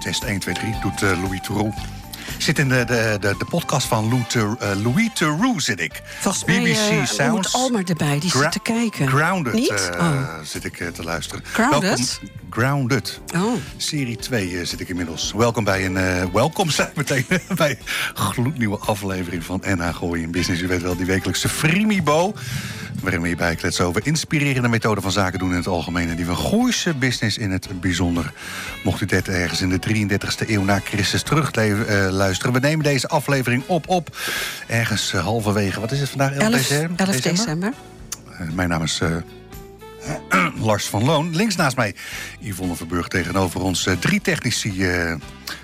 Test 1, 2, 3 doet uh, Louis Theroux. Zit in de, de, de, de podcast van Lou Ter, uh, Louis Theroux, zit ik. Volgens mij BBC uh, Sounds. moet Almer erbij, die zit te kijken. Grounded Niet? Oh. zit ik te luisteren. Grounded? Welkom, Grounded. Oh. Serie 2 zit ik inmiddels. Welkom bij een eh, welkom meteen bij een gloednieuwe aflevering van NH Gooi in Business. U weet wel, die wekelijkse Frimibo. Waarin we hierbij kletsen over inspirerende methoden van zaken doen in het algemeen. En die van Gooise business in het bijzonder. Mocht u dit ergens in de 33ste eeuw na Christus terug luisteren. We nemen deze aflevering op op ergens eh, halverwege. Wat is het vandaag? 11, 11, december? 11 december. Eh, mijn naam is eh, Lars van Loon. Links naast mij Yvonne Verburg tegenover ons. eh, drie technici eh,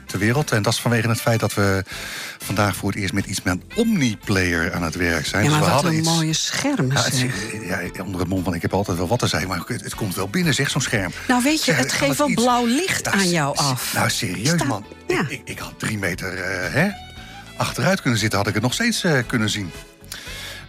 ter wereld. En dat is vanwege het feit dat we vandaag voor het eerst met iets met een Omniplayer aan het werk zijn. Ja, Dus maar we wat hadden een iets... mooie schermen Ja, het ja, onder het mom van ik heb altijd wel wat te zeggen, maar het, het komt wel binnen, zeg zo'n scherm. Nou weet je, het geeft wel iets- blauw licht aan jou af. Nou, serieus Sta- man. ja. Ik, ik, ik had drie meter eh, hè, achteruit kunnen zitten, had ik het nog steeds kunnen zien.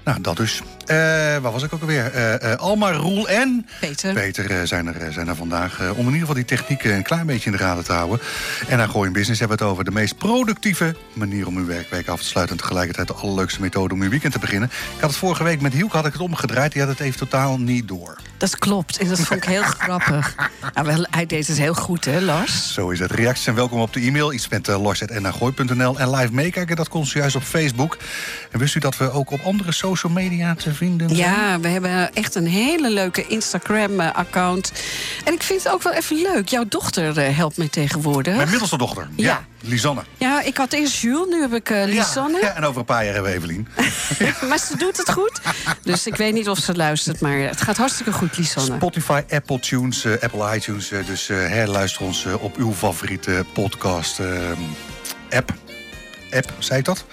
Nou, dat dus. Eh, waar was ik ook alweer? Eh Almar, Roel en Peter. Peter zijn, er, zijn er vandaag. om in ieder geval die technieken een klein beetje in de gaten te houden. En aan Gooi in Business hebben we het over de meest productieve manier om uw werkweek af te sluiten. En tegelijkertijd de allerleukste methode om uw weekend te beginnen. Ik had het vorige week met Hielke had ik het omgedraaid. Die had het even totaal niet door. Dat klopt, en dat vond ik heel grappig. Ja, wel, hij deed het heel goed, hè, Lars? Zo is het. Reacties zijn welkom op de e-mail. Iets met uh, lars.nagooi.nl. En live meekijken, dat kon juist op Facebook. En wist u dat we ook op andere social media te vinden? Ja, we hebben echt een hele leuke Instagram-account. En ik vind het ook wel even leuk. Jouw dochter eh, helpt mij tegenwoordig. Mijn middelste dochter. Ja. Ja. Lisanne. Ja, ik had eerst Jules, nu heb ik eh, Lisanne. Ja, ja, en over een paar jaar hebben we Evelien. Maar ze doet het goed. Dus ik weet niet of ze luistert, maar het gaat hartstikke goed, Lisanne. Spotify, Apple Tunes, eh, Apple iTunes. eh, dus herluister ons op uw favoriete podcast app. App, zei ik dat?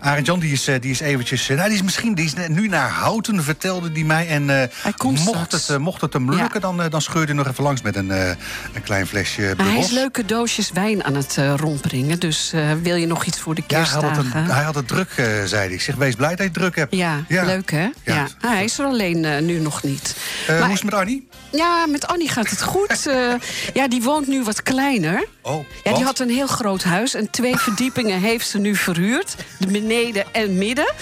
Arend Jan, die is, eh, die is eventjes... eh, nou, die is misschien die is nu naar Houten, vertelde die mij. En eh, Hij mocht, het, mocht het hem Ja. lukken, dan, dan scheurde hij nog even langs met een, een klein flesje Maar hij Bros. is leuke doosjes wijn aan het rondbrengen. Dus wil je nog iets voor de Ja, hij had, het, een- hij had het druk, zei hij. Ik zeg, wees blij dat je het druk hebt. Ja, Ja. leuk hè? Ja. Ja. Ah, hij is er alleen nu nog niet. Maar- hoe is het met Arnie? Ja, met Annie gaat het goed. Eh, ja, die woont nu wat kleiner. Oh, Ja, die had een heel groot huis en twee verdiepingen heeft ze nu verhuurd. De beneden en midden.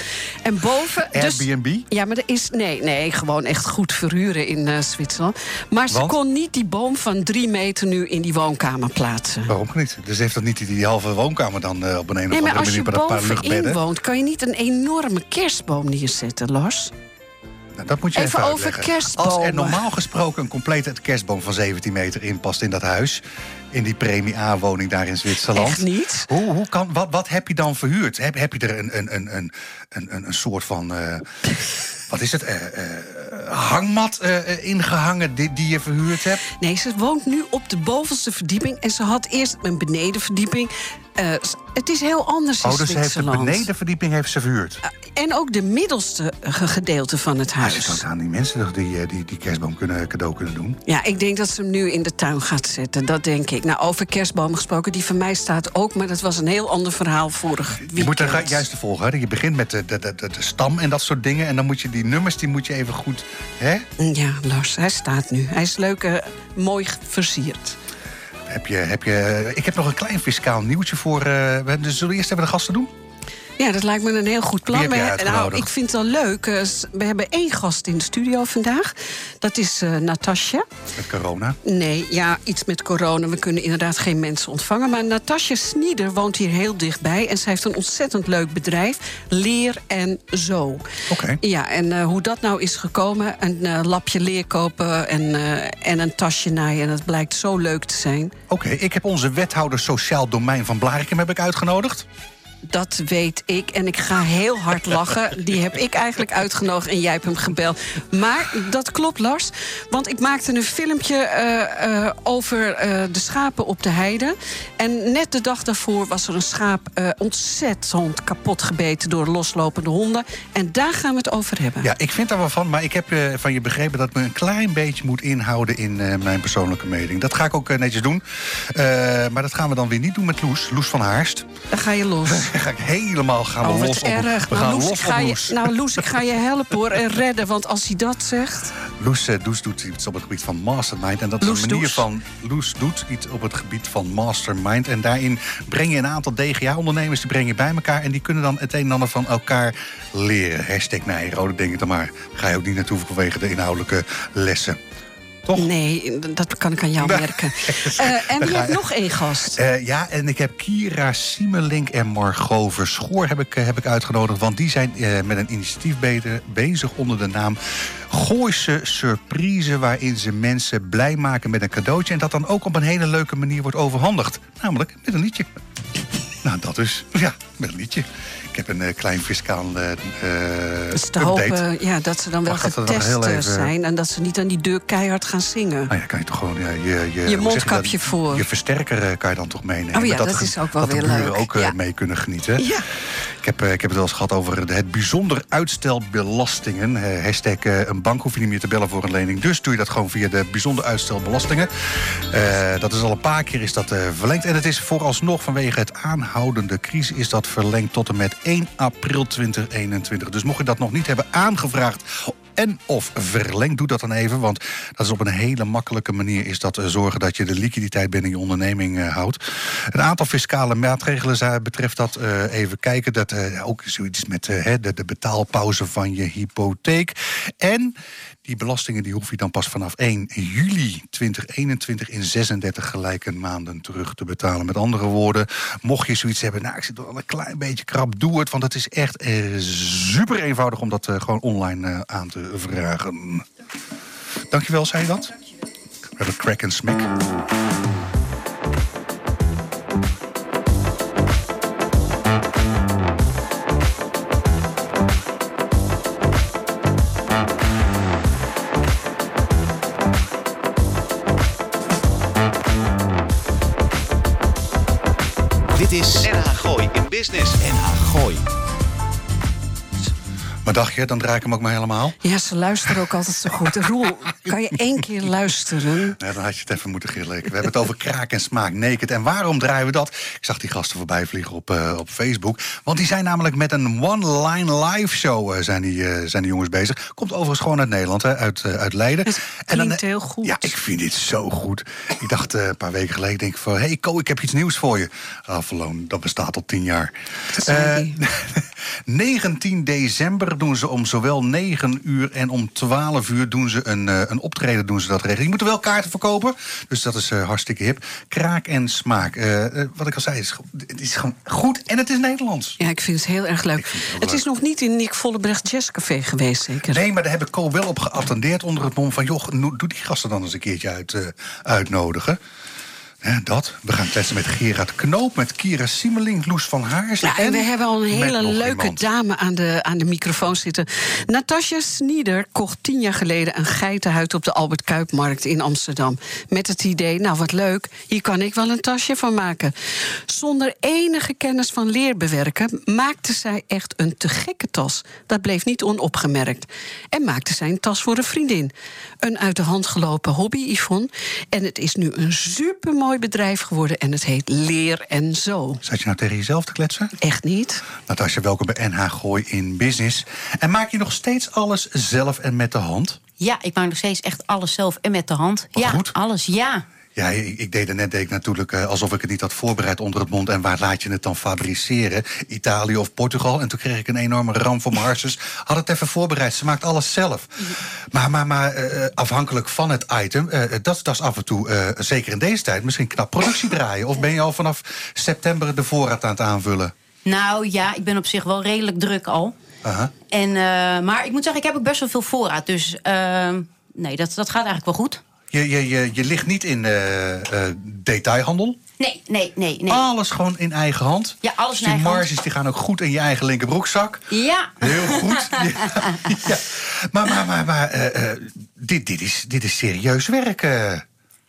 En boven. dus- Airbnb? ja, maar er is. Nee, nee, gewoon echt goed verhuren in eh, Zwitserland. Maar ze Want? kon niet die boom van drie meter nu in die woonkamer plaatsen. Waarom niet? Dus heeft dat niet die, die halve woonkamer dan eh, op een, een of andere maar als manier je met een paar bovenin luchtbedden? woont, kan je niet een enorme kerstboom neerzetten, Lars. Nou, dat moet je Even even, over kerstbomen. Als er normaal gesproken een complete kerstboom van 17 meter in past in dat huis... in die premie A-woning daar in Zwitserland... Echt niet? Hoe, hoe kan, wat, wat heb je dan verhuurd? Heb, heb je er een, een, een, een, een, een, soort van... eh, wat is het? eh, hangmat eh, eh, ingehangen die, die je verhuurd hebt? Nee, ze woont nu op de bovenste verdieping. En ze had eerst een benedenverdieping. Eh, het is heel anders in Oh, dus ze heeft de benedenverdieping heeft ze verhuurd. En ook de middelste ge- gedeelte van het Maar ze huis. kan aan die mensen die, die, die kerstboom kunnen, cadeau kunnen doen. Ja, ik denk dat ze hem nu in de tuin gaat zetten. Dat denk ik. Nou, over kerstbomen gesproken, die van mij staat ook. Maar dat was een heel ander verhaal vorig weekend. Je moet er juist volgen. Hè? Je begint met de, de, de, de, de stam en dat soort dingen. En dan moet je die nummers, die moet je even goed... Hè? Ja, Lars, hij staat nu. Hij is leuk, eh, mooi versierd. Heb je, heb je, ik heb nog een klein fiscaal nieuwtje voor... eh, we- dus zullen we eerst even de gasten doen? Ja, dat lijkt me een heel goed plan. Maar, nou, ik vind het wel leuk. eh, We hebben één gast in de studio vandaag. Dat is eh Natasja. Met corona. Nee, ja, iets met corona. We kunnen inderdaad geen mensen ontvangen. Maar Natasja Snieder woont hier heel dichtbij. En zij heeft een ontzettend leuk bedrijf. Leer en Zo. Oké. Ja, en eh, hoe dat nou is gekomen. Een eh, lapje leer kopen en, eh, en een tasje naaien. En dat blijkt zo leuk te zijn. Oké, ik heb onze wethouder sociaal domein van Blarikum heb ik uitgenodigd. Dat weet ik. En ik ga heel hard lachen. Die heb ik eigenlijk uitgenodigd en jij hebt hem gebeld. Maar dat klopt, Lars. Want ik maakte een filmpje eh, eh, over eh, de schapen op de heide. En net de dag daarvoor was er een schaap ontzettend kapot gebeten door loslopende honden. En daar gaan we het over hebben. Ja, ik vind daar wel van. Maar ik heb van je begrepen dat ik me een klein beetje moet inhouden in mijn persoonlijke mening. Dat ga ik ook netjes doen. maar dat gaan we dan weer niet doen met Loes. Loes van Haarst. Dan ga je los. Dan ga ik helemaal gaan oh, los erg. We gaan nou, Loes, los ga je, Nou, Loes, ik ga je helpen hoor en redden. Want als hij dat zegt... Loes, uh, doet iets op het gebied van mastermind. En dat is een manier van... Loes doet iets op het gebied van mastermind. En daarin breng je een aantal DGA-ondernemers... die breng je bij elkaar. En die kunnen dan het een en ander van elkaar leren. Hashtag Nijrode, denk ik dan maar. Ga je ook niet naartoe vanwege de inhoudelijke lessen. Toch? Nee, dat kan ik aan jou merken. Uh, en je hebt nog één gast. Uh, ja, en ik heb Kira Siemelink en Margot Verschoor heb ik, uh, heb ik uitgenodigd. Want die zijn met een initiatief bezig onder de naam Gooise Surprise. Waarin ze mensen blij maken met een cadeautje. En dat dan ook op een hele leuke manier wordt overhandigd. Namelijk met een liedje. Nou, dat is. Ja, met een liedje. Ik heb een uh, klein fiscaal uh, dus te hopen ja, dat ze dan wel getest even... zijn... en dat ze niet aan die deur keihard gaan zingen. Nou ja, kan je toch gewoon... Ja, je, je, je mondkapje voor. Je versterker kan je dan toch meenemen. Oh ja, dat, dat, is ook wel weer leuk. Dat ook mee kunnen genieten. Ja. Ik heb, ik heb het wel eens gehad over het bijzonder uitstel belastingen. hashtag een bank hoef je niet meer te bellen voor een lening. Dus doe je dat gewoon via de bijzonder uitstel belastingen. dat is al een paar keer is dat verlengd. En het is vooralsnog vanwege het aanhoudende crisis... is dat verlengd tot en met 1 april 2021. Dus mocht je dat nog niet hebben aangevraagd en of verlengd. Doe dat dan even, want dat is op een hele makkelijke manier... is dat uh, zorgen dat je de liquiditeit binnen je onderneming uh, houdt. Een aantal fiscale maatregelen betreft dat. Uh, even kijken, dat ook zoiets met de betaalpauze van je hypotheek. En die belastingen die hoef je dan pas vanaf 1 juli 2021 in 36 gelijke maanden terug te betalen. Met andere woorden, mocht je zoiets hebben, nou ik zit wel een klein beetje krap, doe het. Want het is echt eh, super eenvoudig om dat eh, gewoon online eh, aan te vragen. Dankjewel, zei je dat? We hebben Crack en Smick. Is NH Gooi in Business. NH Gooi. Maar dacht je, dan draai ik hem ook maar helemaal? Ja, ze luisteren ook altijd zo goed. Roel, kan je één keer luisteren? Nee, dan had je het even moeten gillen. We hebben het over kraak en smaak, naked. En waarom draaien we dat? Ik zag die gasten voorbij vliegen op, uh, op Facebook. Want die zijn namelijk met een one-line live show uh, zijn, die, uh, zijn die jongens bezig. Komt overigens gewoon uit Nederland, hè, uit, uit Leiden. Het en dan, heel goed. Ja, ik vind dit zo goed. Ik dacht een paar weken geleden, denk ik van... hey Ko, ik heb iets nieuws voor je. Avalon, dat bestaat al tien jaar. 19 december doen ze om zowel 9 uur en om 12 uur doen ze een, uh, een optreden. Doen ze dat regelen. Je moet wel kaarten verkopen, dus dat is uh, hartstikke hip. Kraak en smaak. Uh, wat ik al zei, het is, het is, gewoon goed en het is Nederlands. Ja, ik vind het heel erg leuk. Het, het is nog niet in Nick Vollebrecht Jazzcafé geweest, zeker? Nee, maar daar heb ik Co wel op geattendeerd onder het mom van... joh, doe die gasten dan eens een keertje uit, uitnodigen dat. We gaan kletsen met Gerard Knoop, met Kira Siemeling, Loes van Haars. Ja, en, we hebben al een hele leuke dame aan de, aan de microfoon zitten. Natasja Snieder kocht tien jaar geleden een geitenhuid op de Albert Kuipmarkt in Amsterdam. Met het idee, nou wat leuk, hier kan ik wel een tasje van maken. Zonder enige kennis van leerbewerken maakte zij echt een te gekke tas. Dat bleef niet onopgemerkt. En maakte zij een tas voor een vriendin. Een uit de hand gelopen hobby, Yvonne. En het is nu een supermooi bedrijf geworden en het heet Leer en Zo. Zat je nou tegen jezelf te kletsen? Echt niet. Natasja, welkom bij NH Gooi in Business. En maak je nog steeds alles zelf en met de hand? Ja, ik maak nog steeds echt alles zelf en met de hand. Wat ja, goed. alles, ja. Ja, ik, ik, deed er net deed ik natuurlijk uh, alsof ik het niet had voorbereid onder het mond. En waar laat je het dan fabriceren? Italië of Portugal? En toen kreeg ik een enorme ram voor mijn hartjes. Had het even voorbereid. Ze maakt alles zelf. Maar, maar, maar uh, afhankelijk van het item, uh, dat, dat is af en toe, zeker in deze tijd, misschien knap productie draaien. Of ben je al vanaf september de voorraad aan het aanvullen? Nou ja, ik ben op zich wel redelijk druk al. -huh. En, maar ik moet zeggen, ik heb ook best wel veel voorraad. Dus nee, dat, dat gaat eigenlijk wel goed. Je, je, je, je ligt niet in eh, eh, detailhandel. Nee, nee, nee, nee. Alles gewoon in eigen hand. Ja, alles Dus in die eigen hand. marges die gaan ook goed in je eigen linkerbroekzak. Ja. Heel goed. ja, ja. Maar, maar, maar, maar eh, dit, dit, is, dit is serieus werk.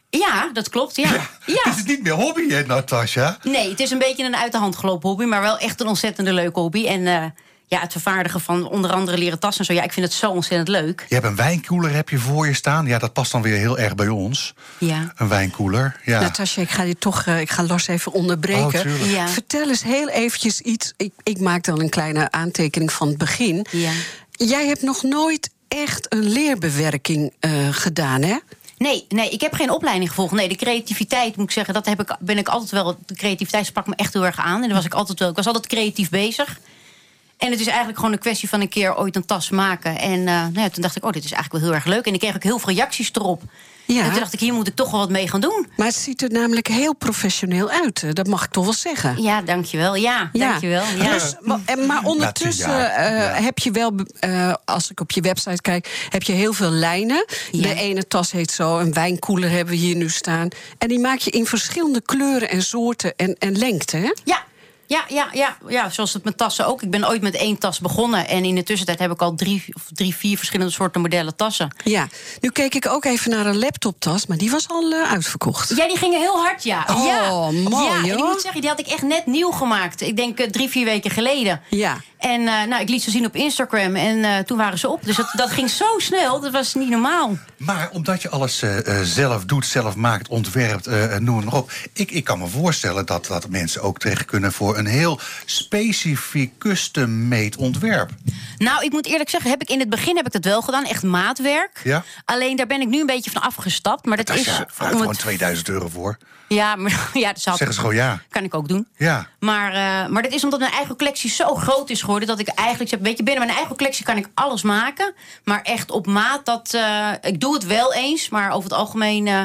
ja, dat klopt, ja. ja. Het is niet meer hobby, hè, Natasja? Nee, het is een beetje een uit de hand gelopen hobby, maar wel echt een ontzettende leuke hobby. En ja, het vervaardigen van onder andere leren tassen en zo, ja, ik vind het zo ontzettend leuk. Je hebt een wijnkoeler heb je voor je staan. Ja, dat past dan weer heel erg bij ons. Ja. Een wijnkoeler. Ja. Natasja, ik ga je toch, eh, ik ga Lars even onderbreken. Oh. Ja. Vertel eens heel eventjes iets. Ik, ik maak dan een kleine aantekening van het begin. Ja. Jij hebt nog nooit echt een leerbewerking eh, gedaan, hè? Nee, nee, ik heb geen opleiding gevolgd. Nee, de creativiteit, moet ik zeggen, dat heb ik, ben ik altijd wel. De creativiteit sprak me echt heel erg aan. En daar was ik altijd wel. Ik was altijd creatief bezig. En het is eigenlijk gewoon een kwestie van een keer ooit een tas maken. En eh, nou ja, toen dacht ik, oh, dit is eigenlijk wel heel erg leuk. En ik kreeg ook heel veel reacties erop. Ja. En toen dacht ik, hier moet ik toch wel wat mee gaan doen. Maar het ziet er namelijk heel professioneel uit. Dat mag ik toch wel zeggen. Ja, dankjewel. Ja, dankjewel. Ja. Dus, maar, maar ondertussen ja, eh, heb je wel, eh, als ik op je website kijk, heb je heel veel lijnen. Ja. De ene tas heet zo, een wijnkoeler hebben we hier nu staan. En die maak je in verschillende kleuren en soorten en, en lengte. Hè? Ja. Ja, ja, ja, ja, zoals het met tassen ook. Ik ben ooit met één tas begonnen. En in de tussentijd heb ik al drie, of drie vier verschillende soorten modellen tassen. Ja, nu keek ik ook even naar een laptoptas, maar die was al eh, uitverkocht. Ja, die gingen heel hard, ja. Oh, ja. mooi, Ja, en ik moet zeggen, die had ik echt net nieuw gemaakt. Ik denk eh, drie, vier weken geleden. Ja. En eh, nou, ik liet ze zien op Instagram en eh, toen waren ze op. Dus dat, dat ging zo snel, dat was niet normaal. Maar omdat je alles zelf doet, zelf maakt, ontwerpt, noem het maar op. Ik, ik kan me voorstellen dat, dat mensen ook terecht kunnen voor een heel specifiek custom-made ontwerp. Nou, ik moet eerlijk zeggen, heb ik in het begin heb ik dat wel gedaan. Echt maatwerk. Ja. Alleen daar ben ik nu een beetje van afgestapt. Maar dat is... vraag om gewoon het- 2000 euro voor. Ja, maar ja, dat zou Zeggen ze gewoon ja. kan ik ook doen. Ja. Maar, eh, maar dat is omdat mijn eigen collectie zo groot is geworden... dat ik eigenlijk zeg, weet je, binnen mijn eigen collectie kan ik alles maken. Maar echt op maat, dat, eh, ik doe het wel eens. Maar over het algemeen eh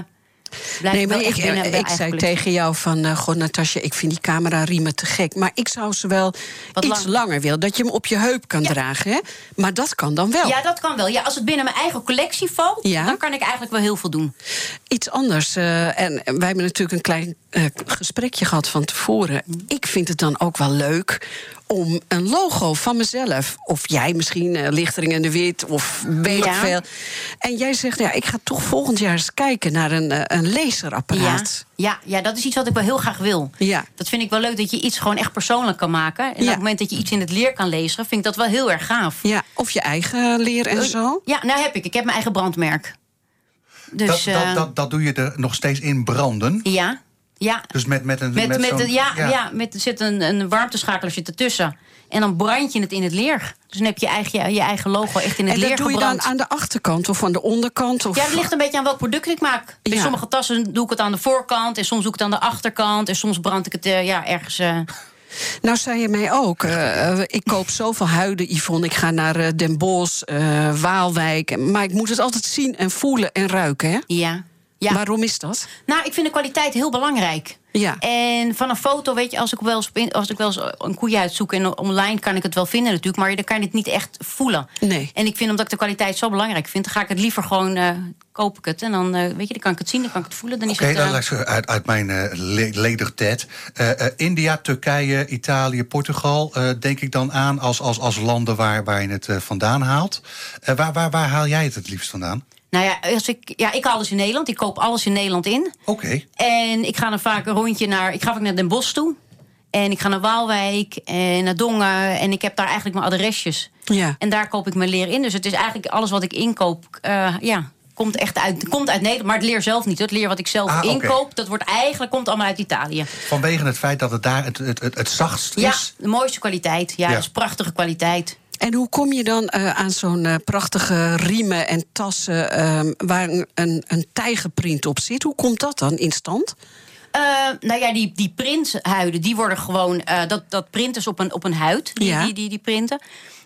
blijf Nee, maar ik, binnen mijn ik eigen zei tegen jou van... eh God, Natasja, ik vind die camerariemen te gek. Maar ik zou ze wel Wat iets lang. langer willen. Dat je hem op je heup kan Ja. dragen, hè? Maar dat kan dan wel. Ja, dat kan wel. Ja, als het binnen mijn eigen collectie valt... Ja. dan kan ik eigenlijk wel heel veel doen. Iets anders. eh, en wij hebben natuurlijk een klein eh, gesprekje gehad van tevoren. Ik vind het dan ook wel leuk om een logo van mezelf... of jij misschien, eh, Lichtering en de Wit, of weet ik Ja. veel. En jij zegt, ja, ik ga toch volgend jaar eens kijken... naar een, eh, een Ja, laserapparaat. ja, ja, dat is iets wat ik wel heel graag wil. Ja. Dat vind ik wel leuk, dat je iets gewoon echt persoonlijk kan maken. En Ja. op het moment dat je iets in het leer kan lezen... vind ik dat wel heel erg gaaf. Ja, of je eigen leer en zo. Ja, nou heb ik. Ik heb mijn eigen brandmerk. Dus, dat, dat, eh, dat, dat doe je er nog steeds in branden. Ja, ja. Dus met, met een. Met, met, zo'n- ja, ja. met, er zit een, een warmteschakeler ertussen. En dan brand je het in het leer. Dus dan heb je eigen, je eigen logo echt in het En leer dat doe je gebrand. dan aan de achterkant of aan de onderkant? Of... Ja, het ligt een beetje aan welk product ik maak. Bij Ja. sommige tassen doe ik het aan de voorkant... en soms doe ik het aan de achterkant... en soms brand ik het eh, ja, ergens... eh, Nou, zei je mij ook. eh, ik koop zoveel huiden, Yvonne. Ik ga naar Den Bosch, eh, Waalwijk. Maar ik moet het altijd zien en voelen en ruiken. Hè? ja. Ja. Waarom is dat? Nou, ik vind de kwaliteit heel belangrijk. Ja. En van een foto, weet je, als ik wel eens, als ik wel eens een koeie uitzoek... en online kan ik het wel vinden natuurlijk... maar dan kan je het niet echt voelen. Nee. En ik vind, omdat ik de kwaliteit zo belangrijk vind... dan ga ik het liever gewoon, eh, koop ik het. En dan, eh, weet je, dan kan ik het zien, dan kan ik het voelen. Dan is Oké, het, dan eh, uit, uit mijn eh le. Eh, eh, India, Turkije, Italië, Portugal, eh, denk ik dan aan als, als, als landen waar, waar je het vandaan haalt. Eh, waar, waar, waar haal jij het het liefst vandaan? Nou ja, als ik, ja, ik haal alles in Nederland. Ik koop alles in Nederland in. Oké. En ik ga dan vaak een rondje naar... Ik ga vaak naar Den Bosch toe. En ik ga naar Waalwijk en naar Dongen. En ik heb daar eigenlijk mijn adresjes. Ja. En daar koop ik mijn leer in. Dus het is eigenlijk alles wat ik inkoop... eh, ja, komt echt uit, komt uit Nederland. Maar het leer zelf niet. Het leer wat ik zelf Ah, inkoop... dat wordt eigenlijk, komt allemaal uit Italië. Vanwege het feit dat het daar het, het, het, het zachtst Ja, is. de mooiste kwaliteit. Ja, Ja. dat is prachtige kwaliteit. En hoe kom je dan eh, aan zo'n eh, prachtige riemen en tassen... ehm, waar een, een, tijgerprint op zit? Hoe komt dat dan in stand? Eh, nou ja, die, die printhuiden, die worden gewoon... eh, dat, dat ze op een, op een huid, die, Ja. die, die, die printen.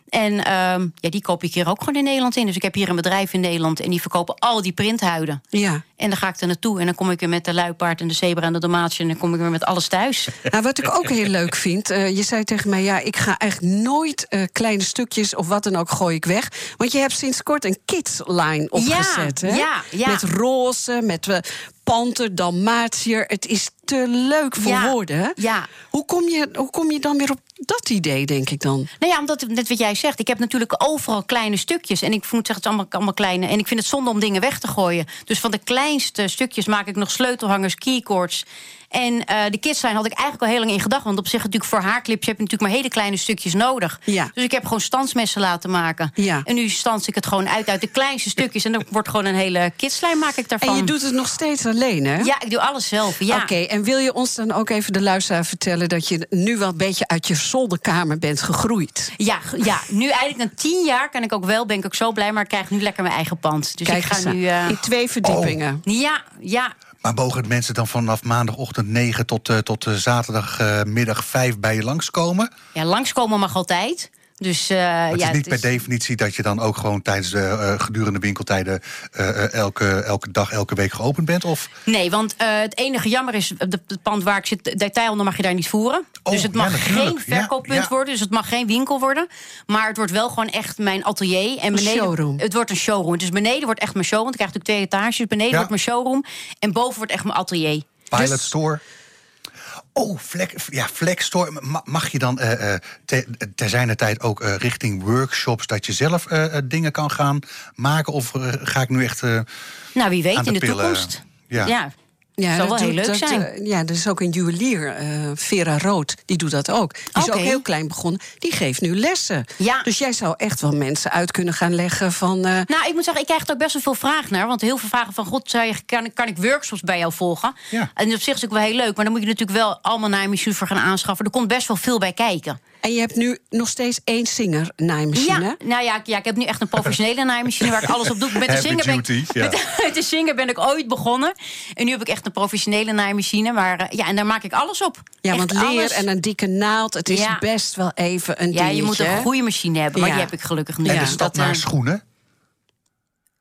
En ehm, ja, die koop ik hier ook gewoon in Nederland in. Dus ik heb hier een bedrijf in Nederland en die verkopen al die printhuiden. Ja. En dan ga ik er naartoe en dan kom ik weer met de luipaard en de zebra en de domaatje... en dan kom ik weer met alles thuis. Nou, wat ik ook heel leuk vind, uh, je zei tegen mij... ja, ik ga eigenlijk nooit uh, kleine stukjes of wat dan ook gooi ik weg. Want je hebt sinds kort een kids-line opgezet, ja, hè? Ja, ja. Met roze, met panter, dalmatier. Het is te leuk voor ja, woorden. Ja. Hoe, kom je, hoe kom je dan weer op dat idee, denk ik dan? Nou ja, omdat, net wat jij zegt, ik heb natuurlijk overal kleine stukjes. En ik moet zeggen, het is allemaal, allemaal kleine. En ik vind het zonde om dingen weg te gooien. Dus van de kleinste stukjes maak ik nog sleutelhangers, keycords. En uh, de kidslijn had ik eigenlijk al heel lang in gedacht. Want op zich natuurlijk voor haarclips heb je natuurlijk maar hele kleine stukjes nodig. Ja. Dus ik heb gewoon standsmessen laten maken. Ja. En nu stans ik het gewoon uit uit de kleinste stukjes. En dan wordt gewoon een hele kidslijn maak ik daarvan. En je doet het nog steeds alleen, hè? Ja, ik doe alles zelf. Ja. Oké, okay, en wil je ons dan ook even de luisteraar vertellen... dat je nu wel een beetje uit je zolderkamer bent gegroeid? Ja, ja, nu eigenlijk na tien jaar kan ik ook wel, ben ik ook zo blij... maar ik krijg nu lekker mijn eigen pand. Dus Kijk ik ga nu... Uh... In twee verdiepingen. Oh. Ja, ja. Maar mogen mensen dan vanaf maandagochtend 9 tot, uh, tot uh, zaterdagmiddag 5 bij je langskomen? Ja, langskomen mag altijd. Dus, uh, het ja, is niet het per definitie dat je dan ook gewoon tijdens de uh, gedurende winkeltijden uh, elke, elke dag, elke week geopend bent? Of? Nee, want het enige jammer is, het pand waar ik zit, detailhandel mag je daar niet voeren. Oh, dus het mag ja, geen verkooppunt ja, ja. worden, dus het mag geen winkel worden. Maar het wordt wel gewoon echt mijn atelier. En beneden, showroom. Het wordt een showroom. Dus beneden wordt echt mijn showroom. Ik krijg natuurlijk twee etages. Beneden wordt mijn showroom. En boven wordt echt mijn atelier. Pilot Dus- store. Oh, Flex, ja, Flex Store. Mag je dan uh, te, ter zijner tijd ook uh, richting workshops... dat je zelf uh, dingen kan gaan maken? Of ga ik nu echt Nou, wie weet in de pillen? toekomst. Ja. ja. Ja, Zou wel doet- heel leuk dat, zijn. eh, ja, er is ook een juwelier, eh, Vera Rood, die doet dat ook. Die is ook heel klein begonnen. Die geeft nu lessen. Ja. Dus jij zou echt wel mensen uit kunnen gaan leggen van... eh, Nou, ik moet zeggen, ik krijg er ook best wel veel vragen naar. Want heel veel vragen van, god, zou je, kan, kan ik workshops bij jou volgen? Ja. En op zich is het ook wel heel leuk. Maar dan moet je natuurlijk wel allemaal naaimachines voor gaan aanschaffen. Er komt best wel veel bij kijken. En je hebt nu nog steeds één zinger naaimachine. Ja, nou ja, ik- ja, ik heb nu echt een professionele naaimachine waar ik alles op doe. Met de, zinger ben ik, ja. met, met de zinger ben ik ooit begonnen. En nu heb ik echt een professionele naaimachine. Maar eh, ja, en daar maak ik alles op. Ja, Echt want leer alles. en een dikke naald, het is Ja. best wel even een Ja, dingetje. je moet een goede machine hebben. Maar Ja. die heb ik gelukkig nu. En Ja. de stap Dat, naar eh, schoenen?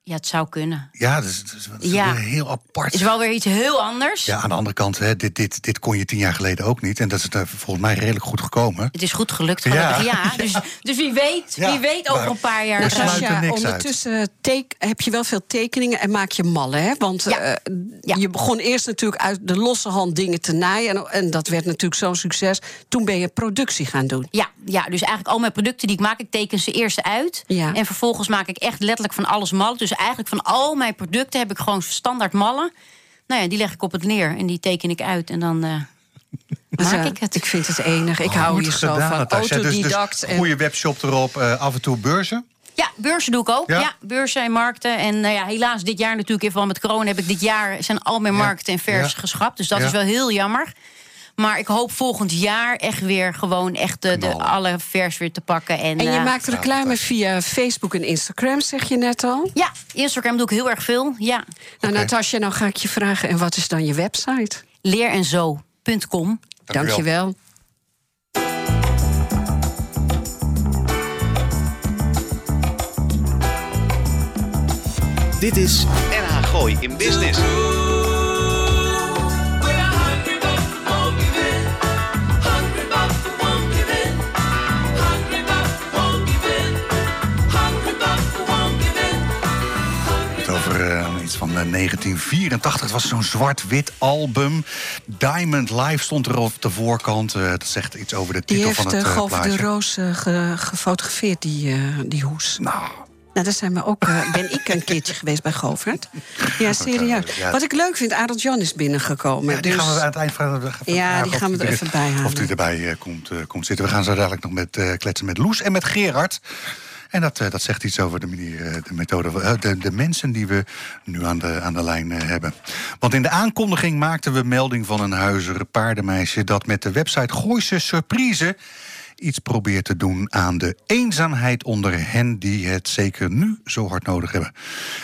Ja, het zou kunnen. Ja, dat is, dat is, dat is Ja. weer heel apart. is wel weer iets heel anders. Ja, aan de andere kant, hè, dit, dit, dit kon je tien jaar geleden ook niet. En dat is eh, volgens mij redelijk goed gekomen. Het is goed gelukt, gelukkig. Ja. Ja. Dus, dus wie weet, Ja, wie weet over een paar jaar. Sascha, uit. ondertussen teek, heb je wel veel tekeningen en maak je mallen, hè? Want Ja. eh, Ja. je begon eerst natuurlijk uit de losse hand dingen te naaien... En, en dat werd natuurlijk zo'n succes. Toen ben je productie gaan doen. Ja, ja, dus eigenlijk al mijn producten die ik maak, ik teken ze eerst uit. Ja. En vervolgens maak ik echt letterlijk van alles mallen. Dus eigenlijk van al mijn producten heb ik gewoon standaard mallen. Nou ja, die leg ik op het neer en die teken ik uit. En dan eh, Dus, maak ik het. Ik vind het enig. Ik hou Goed hier zo van. Natasja. Dus- Autodidact. Dus, en- goede webshop erop, eh, af en toe beurzen. Ja, beurzen doe ik ook. Ja? Ja, beurzen en markten. En nou ja, helaas dit jaar natuurlijk, even met corona... heb ik dit jaar zijn al mijn markten en vers Ja. geschrapt. Dus dat Ja. is wel heel jammer. Maar ik hoop volgend jaar echt weer gewoon echt de, alle vers weer te pakken. En, En je eh, maakt reclame via Facebook en Instagram, zeg je net al. Ja, Instagram doe ik heel erg veel. Ja, Nou. Natasja, nou ga ik je vragen. En wat is dan je website? leerenzo.com. Dank je wel. Dit is NH Gooi in Business. Eh, van eh, 1984. Het was zo'n zwart-wit album. Diamond Live stond er op de voorkant. Eh, dat zegt iets over de Die titel heeft van het uh, eh, Golf de plaatje. Roos eh, ge- gefotografeerd, die, eh, die hoes. Nou, Nou, daar zijn we ook, eh, ben ik een keertje geweest bij Govert. Ja, serieus. Wat ik leuk vind, Adel Jan is binnengekomen. ja, die dus- gaan we aan het eind vragen. Ja, die gaan we er even bij halen. Of die erbij eh, komt, eh, komt zitten. We gaan zo dadelijk nog met eh, kletsen met Loes en met Gerard. En dat, eh, dat zegt iets over de manier, eh, de methode, eh, de, de mensen die we nu aan de, aan de lijn hebben. Want in de aankondiging maakten we melding van een huizer paardenmeisje dat met de website Gooise Surprise iets probeert te doen aan de eenzaamheid onder hen die het zeker nu zo hard nodig hebben.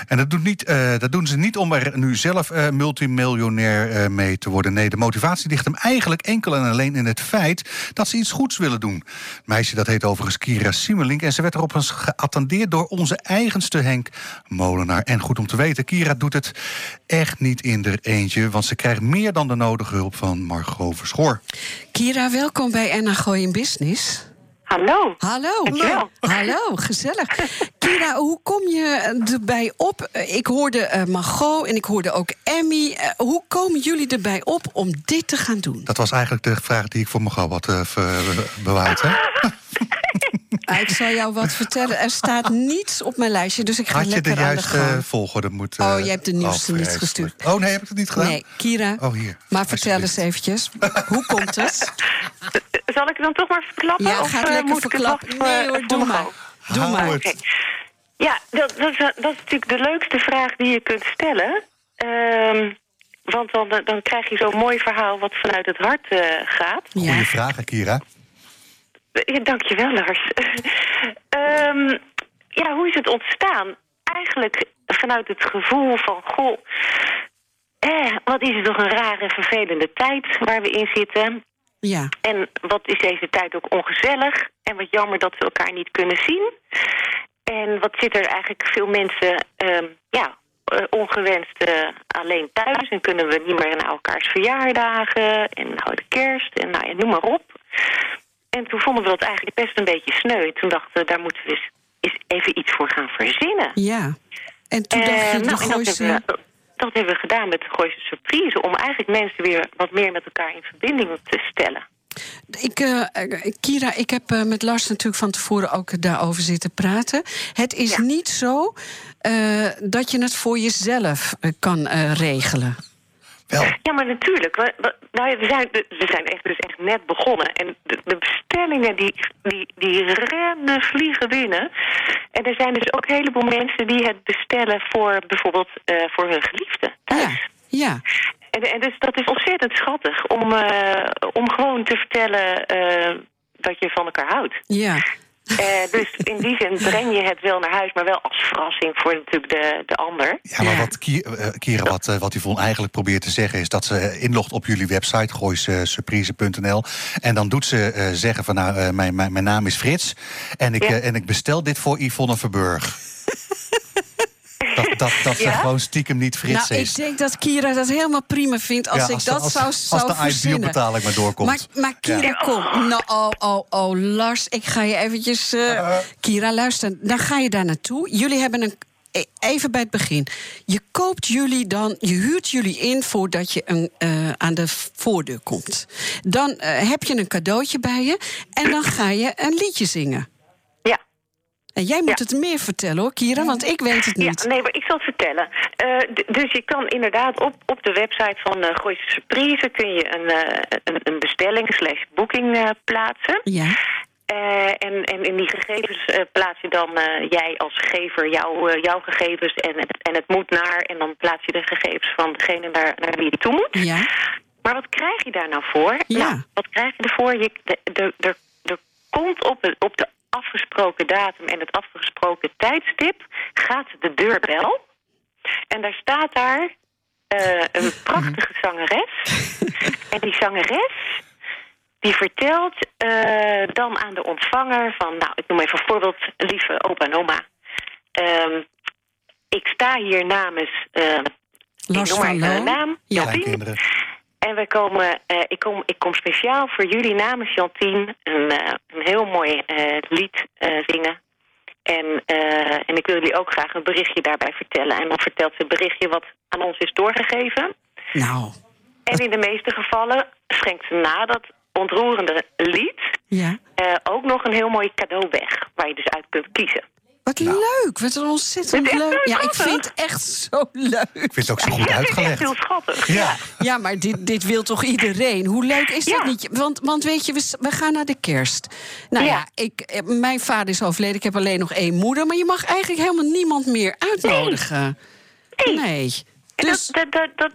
En dat, doet niet, uh, dat doen ze niet om er nu zelf uh, multimiljonair uh, mee te worden. Nee, de motivatie ligt hem eigenlijk enkel en alleen in het feit dat ze iets goeds willen doen. Meisje dat heet overigens Kira Simmelink en ze werd erop eens geattendeerd door onze eigenste Henk Molenaar. En goed om te weten, Kira doet het echt niet in er eentje, want ze krijgt meer dan de nodige hulp van Margot Verschoor. Kira, welkom bij Enna Gooi in Business. Hallo. Hallo. Dankjewel. Hallo, gezellig. Kira, hoe kom je erbij op? Ik hoorde uh, Margot en ik hoorde ook Emmy. Uh, hoe komen jullie erbij op om dit te gaan doen? Dat was eigenlijk de vraag die ik voor Margot had uh, bewaard, hè? ik zal jou wat vertellen. Er staat niets op mijn lijstje, dus ik ga Had lekker je de juiste volgorde moeten... Oh, je hebt de nieuwste niet gestuurd. Oh, nee, heb ik het niet gedaan? Nee, Kira. Oh, hier. Maar vertel eens eventjes. Hoe komt het? Zal ik dan toch maar verklappen? Ja, of, ga het uh, lekker moet verklappen. Ik het nee hoor, doe maar. Doe maar. het. Okay. Ja, dat, dat, is, dat is natuurlijk de leukste vraag die je kunt stellen. Um, want dan, dan krijg je zo'n mooi verhaal wat vanuit het hart uh, gaat. Goeie ja. vraag, Kira. Ja, dankjewel, Lars. um, ja, hoe is het ontstaan? Eigenlijk vanuit het gevoel van... goh, eh, wat is het toch een rare, vervelende tijd waar we in zitten... Ja. En wat is deze tijd ook ongezellig. En wat jammer dat we elkaar niet kunnen zien. En wat zit er eigenlijk veel mensen um, ja, uh, ongewenst uh, alleen thuis. En kunnen we niet meer naar elkaars verjaardagen. En nou de kerst. En nou ja, noem maar op. En toen vonden we dat eigenlijk best een beetje sneu. En toen dachten we, daar moeten we eens, eens even iets voor gaan verzinnen. Ja. En toen dacht je, uh, de nou, Gooise... dat, hebben we, dat hebben we gedaan met de Gooise Surprise. Om eigenlijk mensen weer wat meer met elkaar in verbinding te stellen. Ik, uh, Kira, ik heb uh, met Lars natuurlijk van tevoren ook daarover zitten praten. Het is Ja. niet zo uh, dat je het voor jezelf kan regelen. Wel, Ja, maar natuurlijk. We, we, nou we, zijn, we zijn echt, dus echt net begonnen. En de, de bestellingen die, die, die rennen, vliegen binnen. En er zijn dus ook een heleboel mensen die het bestellen voor bijvoorbeeld uh, voor hun geliefde thuis. Ja, ja. En, en dus dat is ontzettend schattig om, uh, om gewoon te vertellen uh, dat je van elkaar houdt. ja. Uh, dus in die zin breng je het wel naar huis, maar wel als verrassing voor natuurlijk de, de ander. Ja, maar wat eh, Kira, wat, eh, wat Yvonne eigenlijk probeert te zeggen... is dat ze inlogt op jullie website, gooisurprise.nl... en dan doet ze eh, zeggen van, nou, eh, mijn, mijn, mijn naam is Frits... en ik, Ja. eh, en ik bestel dit voor Yvonne Verburg. dat dat, dat ze Ja? gewoon stiekem niet Frits Nou, is. ik denk dat Kira dat helemaal prima vindt als Ja, ik de- dat als, zou, als zou de ideelbetaling maar doorkomt. Maar, maar Kira, Ja. kom. Nou, oh, oh, oh, Lars, ik ga je eventjes... eh, Kira, luister, dan ga je daar naartoe. Jullie hebben een... e- Even bij het begin. Je koopt jullie dan, je huurt jullie in voordat je een, eh, aan de voordeur komt. Dan eh, heb je een cadeautje bij je en dan ga je een liedje zingen. En jij moet Ja. het meer vertellen hoor, Kira, want ik weet het niet. Ja, nee, maar ik zal het vertellen. Eh, dus je kan inderdaad op, op de website van uh, Gooise Surprise... kun je een, eh, een, een bestelling slash boeking plaatsen. Ja, en, en in die gegevens plaats je dan jij als gever jouw, jouw gegevens... En het, en het moet naar, en dan plaats je de gegevens van degene naar, naar wie het toe moet. ja, Maar wat krijg je daar nou voor? Ja. Nou, wat krijg je ervoor? Je, de, de, de, er komt op, op de afgesproken datum en het afgesproken tijdstip... gaat de deurbel. En daar staat daar eh, een prachtige zangeres. en die zangeres die vertelt eh, dan aan de ontvanger van... nou, ik noem even een voorbeeld, lieve opa en oma. Ehm, ik sta hier namens... eh, Lars ik noem maar van Loon. naam. Ja. Jantien. En we komen, eh, ik, kom, ik kom speciaal voor jullie namens Jantien een, eh, een heel mooi eh, lied zingen. En, en ik wil jullie ook graag een berichtje daarbij vertellen. En dan vertelt ze een berichtje wat aan ons is doorgegeven. nou, En in de meeste gevallen schenkt ze na dat ontroerende lied ja. ook nog een heel mooi cadeau weg. Waar je dus uit kunt kiezen. Wat leuk, wat een ontzettend Het leuk. Ja, ik vind het echt zo leuk. Ik vind het ook zo goed ja, het echt uitgelegd. heel schattig. Ja. Ja, maar dit, dit wil toch iedereen? Hoe leuk is dat niet? Want, want weet je, we, we gaan naar de kerst. Nou ja, Ja. ik, eh, mijn vader is overleden. Ik heb alleen nog één moeder. Maar je mag eigenlijk helemaal niemand meer uitnodigen. Nee. Dus, dat, dat, dat,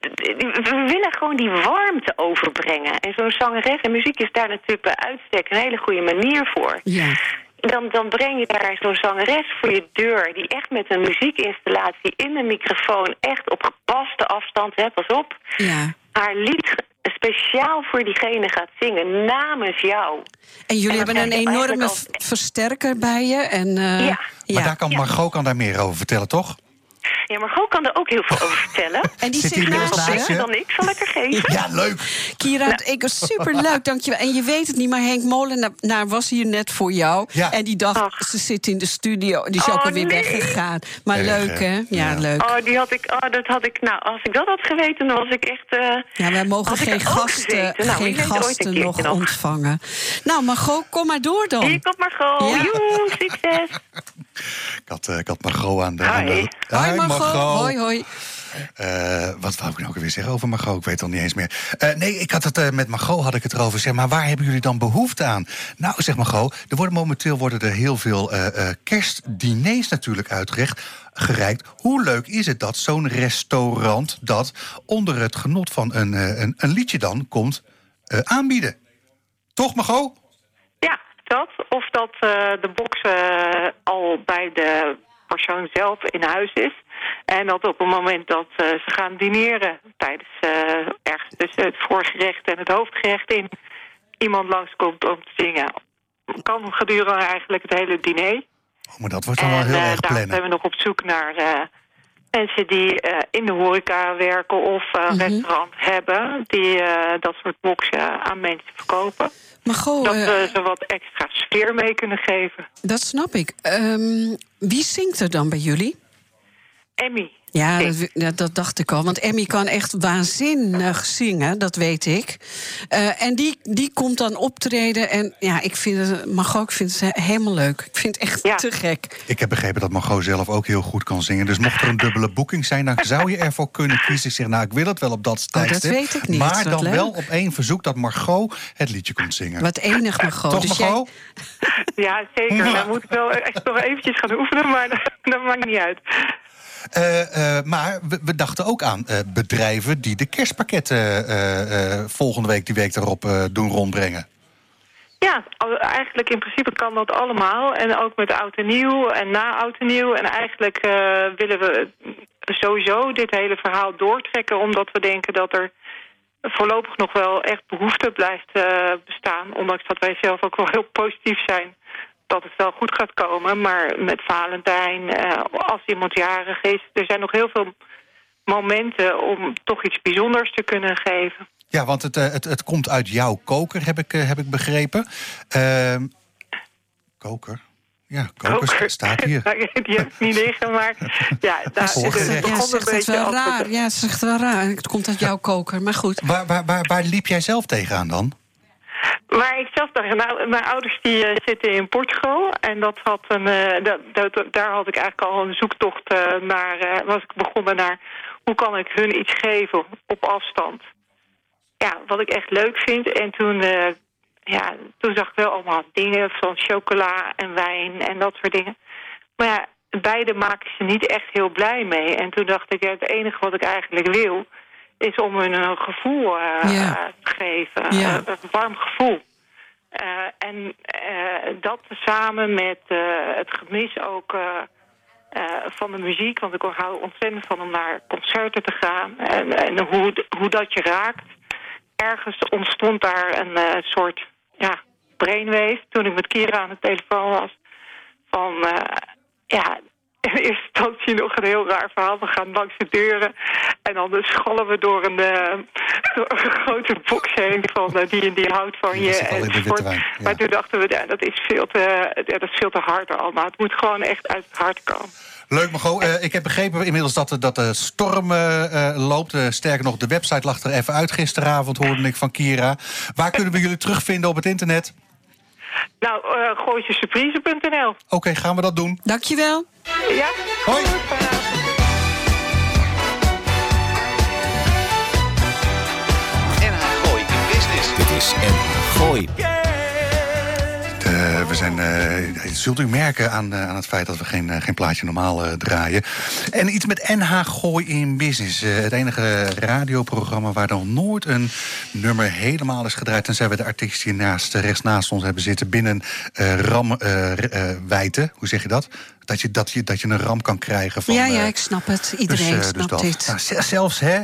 dat, we willen gewoon die warmte overbrengen. En zo'n zangeres en muziek is daar natuurlijk bij uitstek een hele goede manier voor. Ja. Dan, dan breng je daar zo'n zangeres voor je deur... die echt met een muziekinstallatie in de microfoon... echt op gepaste afstand, hè, pas op... Ja. haar lied speciaal voor diegene gaat zingen namens jou. En jullie En hebben een enorme versterker bij je. En, eh, Ja. Maar daar kan Ja. Margot kan daar meer over vertellen, toch? Ja, Margot kan er ook heel veel over vertellen. En die Zit zit hier naast je. dan ik, zal ik er geven. Ja, leuk. Kira, ik was superleuk, dankjewel. En je weet het niet, maar Henk Molenaar was hier net voor jou. Ja. En die dacht, Ach. ze zit in de studio. Die is Oh, ook alweer nee. weggegaan. Maar Erg, leuk, hè? Ja, Ja. leuk. Oh, die had ik, oh, dat had ik, nou, als ik dat had geweten, dan was ik echt... eh, Ja, wij mogen ik geen gasten. Nou, geen gasten nog nog. ontvangen. Nou, Margot, kom maar door dan. Hier komt Margot. Ja. Joe, succes. Ik had, eh, ik had Margot aan de... Hoi. aan de- Hoi Margot, hoi hoi. Eh, wat wou ik nou ook weer zeggen over Margot? Ik weet het al niet eens meer. Eh, nee, ik had het eh, met Margot had ik het erover. Zeg maar, waar hebben jullie dan behoefte aan? Nou, zeg Margot, er worden momenteel worden er heel veel eh, eh, kerstdiners natuurlijk uitgereikt. Gereikt. Hoe leuk is het dat zo'n restaurant dat onder het genot van een, eh, een, een liedje dan komt eh, aanbieden? Toch, Margot? Ja, dat. Of dat eh, de box eh, al bij de persoon zelf in huis is. En dat op het moment dat eh, ze gaan dineren tijdens eh, ergens tussen het voorgerecht en het hoofdgerecht in iemand langskomt om te zingen. Kan gedurende eigenlijk het hele diner. Oh, maar dat wordt dan wel en heel eh, erg daar plannen. zijn we nog op zoek naar eh, mensen die eh, in de horeca werken of eh, een restaurant hebben. Die eh, dat soort boxen aan mensen verkopen. Margot, Dat eh, we ze wat extra sfeer mee kunnen geven. dat snap ik. Ehm, wie zingt er dan bij jullie? Emmy. Ja, dat, dat dacht ik al. Want Emmy kan echt waanzinnig zingen, dat weet ik. Eh, en die, die komt dan optreden. En ja, ik vind het, Margot, ik vind het helemaal leuk. Ik vind het echt Ja. te gek. Ik heb begrepen dat Margot zelf ook heel goed kan zingen. Dus mocht er een dubbele boeking zijn, dan zou je ervoor kunnen kiezen. Ik zeg, nou, ik wil het wel op dat Oh, dat tijdstip. weet ik niet. Maar dan leuk. wel op één verzoek dat Margot het liedje komt zingen. Wat enig, Margot. Toch, Dus jij- Margot? Ja, zeker. Dan moet ik wel echt nog eventjes gaan oefenen, maar dat, dat maakt niet uit. Eh, eh, maar we, dachten ook aan eh, bedrijven die de kerstpakketten volgende week, die week eh, doen rondbrengen. Ja, eigenlijk in principe kan dat allemaal. En ook met oud en nieuw en na oud en nieuw. En eigenlijk willen we sowieso dit hele verhaal doortrekken... omdat we denken dat er voorlopig nog wel echt behoefte blijft bestaan. Ondanks dat wij zelf ook wel heel positief zijn dat het wel goed gaat komen. Maar met Valentijn, eh, als iemand jarig is... er zijn nog heel veel momenten om toch iets bijzonders te kunnen geven. Ja, want het, eh, het, het komt uit jouw koker, heb ik, eh, heb ik begrepen. Ehm, koker? Ja, koker Koker. staat hier. Die heb ik niet liggen, maar ja, daar, Volgens- het Ja, een het beetje wel het- raar. Ja, ze zegt wel raar. Het komt uit jouw koker, maar goed. Waar, waar, waar, waar liep jij zelf tegenaan dan? Maar ik zelf dacht, nou, mijn ouders die eh, zitten in Portugal. En dat had een, eh, dat, daar had ik eigenlijk al een zoektocht eh, naar, was ik begonnen naar hoe kan ik hun iets geven op afstand. Ja, wat ik echt leuk vind. En toen, ja, toen zag ik wel allemaal dingen van chocola en wijn en dat soort dingen. Maar ja, beide maken ze niet echt heel blij mee. En toen dacht ik, ja, het enige wat ik eigenlijk wil... is om hun een gevoel eh, Ja. te geven. Ja. Eh, een warm gevoel. Eh, en eh, dat samen met eh, het gemis ook eh, eh, van de muziek. Want ik hou ontzettend van om naar concerten te gaan. En, en hoe, hoe dat je raakt. Ergens ontstond daar een eh, soort ja, brainwave toen ik met Kira aan de telefoon was. Van eh, ja, in eerste instantie nog een heel raar verhaal. We gaan langs de deuren en dan schallen we door een, eh, door een grote box heen van eh, die en die houdt van je. enzovoort. ja. Maar toen dachten we, ja, dat, is veel te, ja, dat is veel te hard allemaal. Het moet gewoon echt uit het hart komen. Leuk, Margot. Eh, ik heb begrepen inmiddels dat, de- dat de storm loopt. Eh, sterker nog, de website lag er even uit gisteravond, hoorde ik van Kira. Waar kunnen we jullie terugvinden op het internet? Nou, uh, gooitjesurprise.nl. Oké, gaan we dat doen. Dankjewel. Ja? Hoi. NH Gooi Business. Dit is NH Gooi. We zijn, uh, zult u merken aan, aan het feit dat we geen, geen plaatje normaal draaien. En iets met NH Gooi in Business. het enige radioprogramma waar dan nooit een nummer helemaal is gedraaid. Tenzij we de artiest hier naast, rechts naast ons hebben zitten binnen ramwijte. Hoe zeg je dat? Dat je, dat, je, dat je een ram kan krijgen van... Ja, ja, ik snap het. Iedereen dus, snapt dus dit. Nou, zelfs, hè,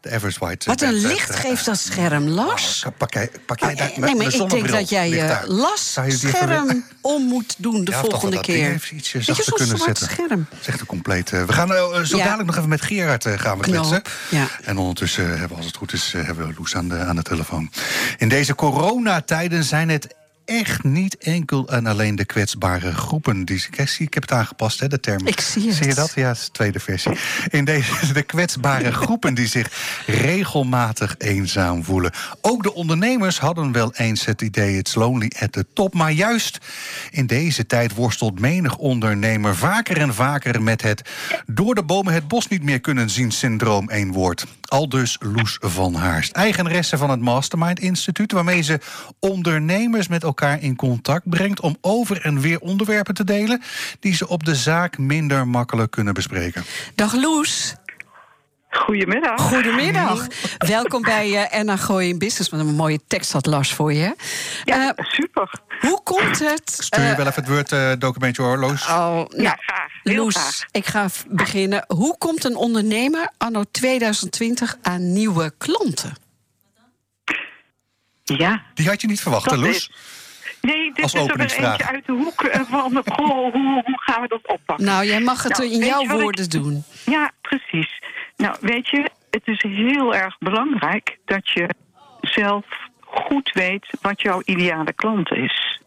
de Average White... Wat een licht geeft dat scherm, Lars. Oh, pak, jij, pak jij daar, nee, maar ik denk dat jij je scherm om moet doen de volgende keer. Even ietsje zachter kunnen zetten. scherm. Dat is echt een complete... We gaan uh, zo dadelijk nog even met Gerard uh, gaan we kletsen. Ja. En ondertussen hebben we, als het goed is, hebben we Loes aan de, aan de telefoon. In deze coronatijden zijn het echt niet enkel en alleen de kwetsbare groepen. Die, ik heb het aangepast, hè, de term. Ik zie het. Zie je dat? Ja, het is de tweede versie. In deze, de kwetsbare groepen die zich regelmatig eenzaam voelen. Ook de ondernemers hadden wel eens het idee... it's lonely at the top. Maar juist in deze tijd worstelt menig ondernemer... vaker en vaker met het door de bomen het bos niet meer kunnen zien syndroom één woord. Aldus Loes van Haarst, eigenaresse van het Mastermind Instituut... waarmee ze ondernemers met elkaar in contact brengt om over en weer onderwerpen te delen die ze op de zaak minder makkelijk kunnen bespreken. Dag Loes. Goedemiddag. Goedemiddag. Welkom bij uh, Erna Gooi in Business. Met een mooie tekst had Lars voor je. Ja, uh, super. Hoe komt het... Stuur je uh, wel even het Word-documentje hoor, Loes. Oh, nou, ja, graag. Heel Loes, graag. ik ga beginnen. Hoe komt een ondernemer anno 2020 aan nieuwe klanten? Ja. Die had je niet verwacht, hè, Loes? Is... Nee, dit is er weer eentje uit de hoek van, goh, hoe, hoe gaan we dat oppakken? Nou, jij mag het nou, in jouw woorden ik... doen. Ja, precies. Nou, weet je, het is heel erg belangrijk dat je zelf goed weet wat jouw ideale klant is.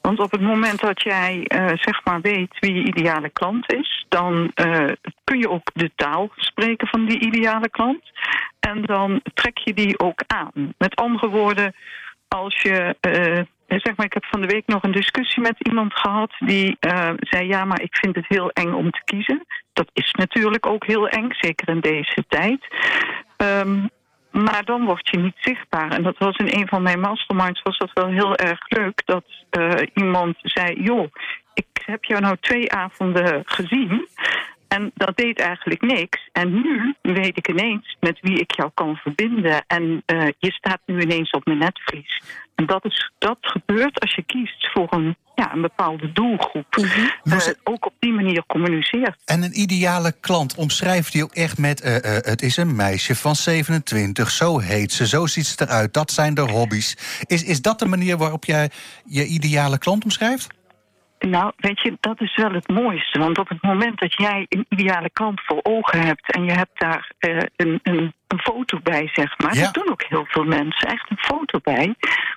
Want op het moment dat jij uh, zeg maar weet wie je ideale klant is, dan uh, kun je ook de taal spreken van die ideale klant. En dan trek je die ook aan. Met andere woorden, als je uh, zeg maar, ik heb van de week nog een discussie met iemand gehad die uh, zei: Ja, maar ik vind het heel eng om te kiezen. Dat is natuurlijk ook heel eng, zeker in deze tijd. Um, maar dan word je niet zichtbaar. En dat was in een van mijn masterminds was dat wel heel erg leuk. Dat uh, iemand zei: Joh, ik heb jou nou twee avonden gezien. En dat deed eigenlijk niks. En nu weet ik ineens met wie ik jou kan verbinden. En uh, je staat nu ineens op mijn netvlies. En dat, is, dat gebeurt als je kiest voor een, ja, een bepaalde doelgroep. Mm -hmm. uh, ook op die manier communiceert. En een ideale klant omschrijft die ook echt met... Uh, het is een meisje van 27, zo heet ze, zo ziet ze eruit. Dat zijn de hobby's. Is, is dat de manier waarop jij je ideale klant omschrijft? Nou, weet je, dat is wel het mooiste. Want op het moment dat jij een ideale klant voor ogen hebt... en je hebt daar uh, een, een, een, foto bij, zeg maar... Ja. dat doen ook heel veel mensen, echt een foto bij...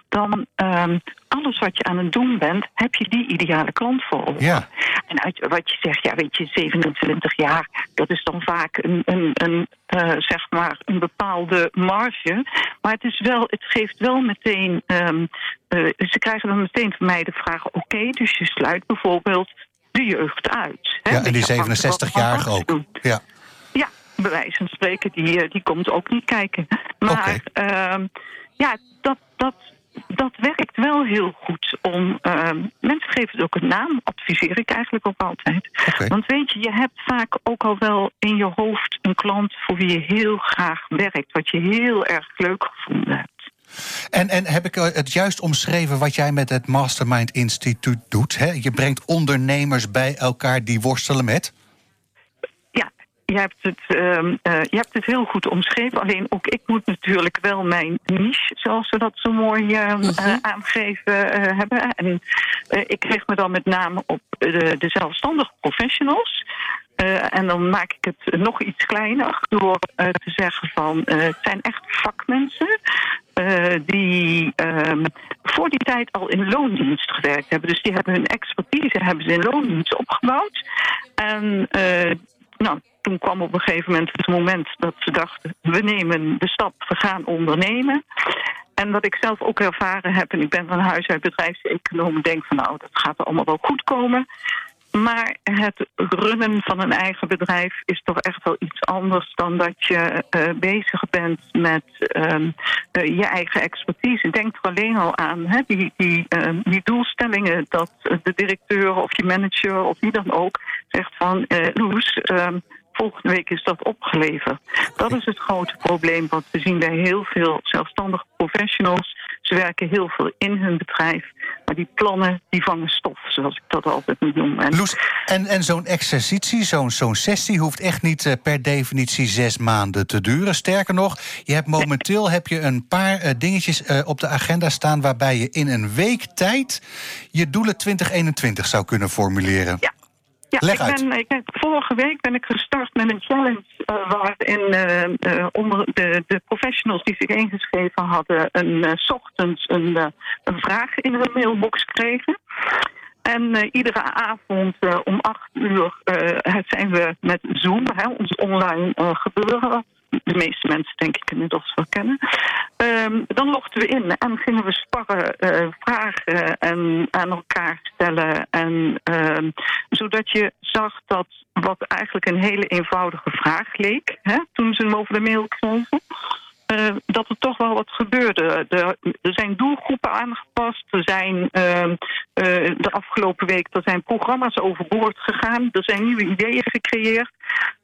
dan um, alles wat je aan het doen bent, heb je die ideale klant voor ogen. Ja. En uit wat je zegt, ja, weet je, 27 jaar... dat is dan vaak een, een, een uh, zeg maar een bepaalde marge. Maar het, is wel, het geeft wel meteen... Um, uh, ze krijgen dan meteen van mij de vraag... oké, okay, dus je sluit bijvoorbeeld de jeugd uit. Hè? Ja, en die 67-jarige ook. Ja. Bij wijze van spreken, die, die komt ook niet kijken. Maar okay. uh, ja, dat, dat, dat werkt wel heel goed om... Uh, mensen geven het ook een naam, adviseer ik eigenlijk ook altijd. Okay. Want weet je, je hebt vaak ook al wel in je hoofd een klant... voor wie je heel graag werkt, wat je heel erg leuk gevonden hebt. En, en heb ik het juist omschreven wat jij met het Mastermind Instituut doet? Hè? Je brengt ondernemers bij elkaar die worstelen met... Je hebt, het, uh, uh, je hebt het heel goed omschreven. Alleen ook ik moet natuurlijk wel mijn niche, zoals we dat zo mooi uh, aangegeven hebben. En ik richt me dan met name op de, de zelfstandige professionals. en dan maak ik het nog iets kleiner door te zeggen van het zijn echt vakmensen. die ehm, voor die tijd al in loondienst gewerkt hebben. Dus die hebben hun expertise hebben ze in loondienst opgebouwd. En nou, toen kwam op een gegeven moment het moment dat ze dachten... we nemen de stap, we gaan ondernemen. En wat ik zelf ook ervaren heb... en ik ben van huis uit bedrijfseconoom... denk van nou, dat gaat allemaal wel goed komen. Maar het runnen van een eigen bedrijf is toch echt wel iets anders dan dat je uh, bezig bent met uh, je eigen expertise. Denk er alleen al aan, hè, die, die, uh, die doelstellingen dat de directeur of je manager of wie dan ook zegt van Loes, ehm, volgende week is dat opgeleverd. Dat is het grote probleem wat we zien bij heel veel zelfstandige professionals. Ze werken heel veel in hun bedrijf, maar die plannen die vangen stof, zoals ik dat altijd moet noemen. En, Loes, en, en zo'n exercitie, zo'n zo'n sessie, hoeft echt niet uh, per definitie zes maanden te duren. Sterker nog, je hebt momenteel heb je een paar uh, dingetjes uh, op de agenda staan waarbij je in een week tijd je doelen 2021 zou kunnen formuleren. Ja. Ja, ik ben, ik ben, vorige week ben ik gestart met een challenge uh, waarin uh, uh, onder de, de professionals die zich ingeschreven hadden, een s ochtends een, een vraag in hun mailbox kregen. En iedere avond om acht uur zijn we met Zoom, hè, ons online gebeuren, de meeste mensen denk ik inmiddels wel kennen. Um, dan logden we in en gingen we sparren, uh, vragen en aan elkaar stellen. En, uh, zodat je zag dat wat eigenlijk een hele eenvoudige vraag leek, hè, toen ze hem over de mail kregen. Uh, dat er toch wel wat gebeurde. Er, zijn doelgroepen aangepast. Er zijn uh, de afgelopen week er zijn programma's overboord gegaan. Er zijn nieuwe ideeën gecreëerd.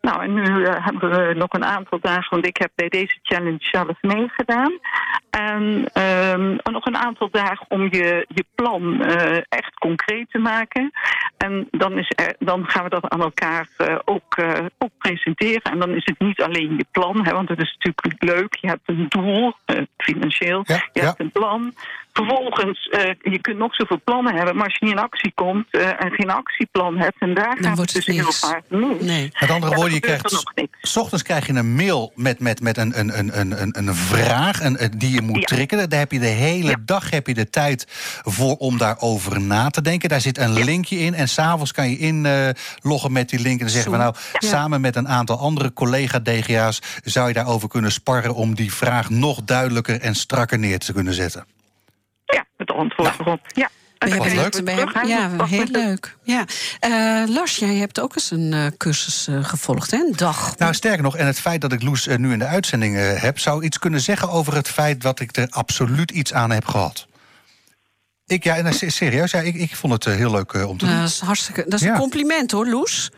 Nou, en nu hebben we nog een aantal dagen, want ik heb bij deze challenge zelf meegedaan. En ehm, nog een aantal dagen om je, je plan echt concreet te maken. En dan, is er, dan gaan we dat aan elkaar ook, ook presenteren. En dan is het niet alleen je plan, hè, want het is natuurlijk leuk. Je hebt een doel, financieel, ja, je ja. hebt een plan. Vervolgens, uh, je kunt nog zoveel plannen hebben, maar als je niet in actie komt uh, en geen actieplan hebt, en daar Dan gaat wordt het dus het heel vaak mis. Nee. Met andere Ja, woorden, je krijgt. S ochtends krijg je een mail met, met, met een, een, een, een, een, een vraag een, een- die je moet Ja. triggeren. Daar heb je de hele Ja. dag heb je de tijd voor om daarover na te denken. Daar zit een linkje in. En s'avonds kan je inloggen met die link. En dan zeggen we nou, samen met een aantal andere collega-DGA's zou je daarover kunnen sparren om die vraag nog duidelijker en strakker neer te kunnen zetten. Ja, het antwoord erop. Ja. We hebben het- we hè. ja, heel leuk. Ja. Eh, Lars, jij hebt ook eens een eh, cursus eh, gevolgd, hè? Een dag. Nou, sterker nog, en het feit dat ik Loes eh, nu in de uitzending heb, zou iets kunnen zeggen over het feit dat ik er absoluut iets aan heb gehad. Ik, ja, en, se- serieus, ja, ik, ik vond het heel leuk eh, om te Nou, doen. dat is hartstikke. Dat is Ja. een compliment hoor, Loes.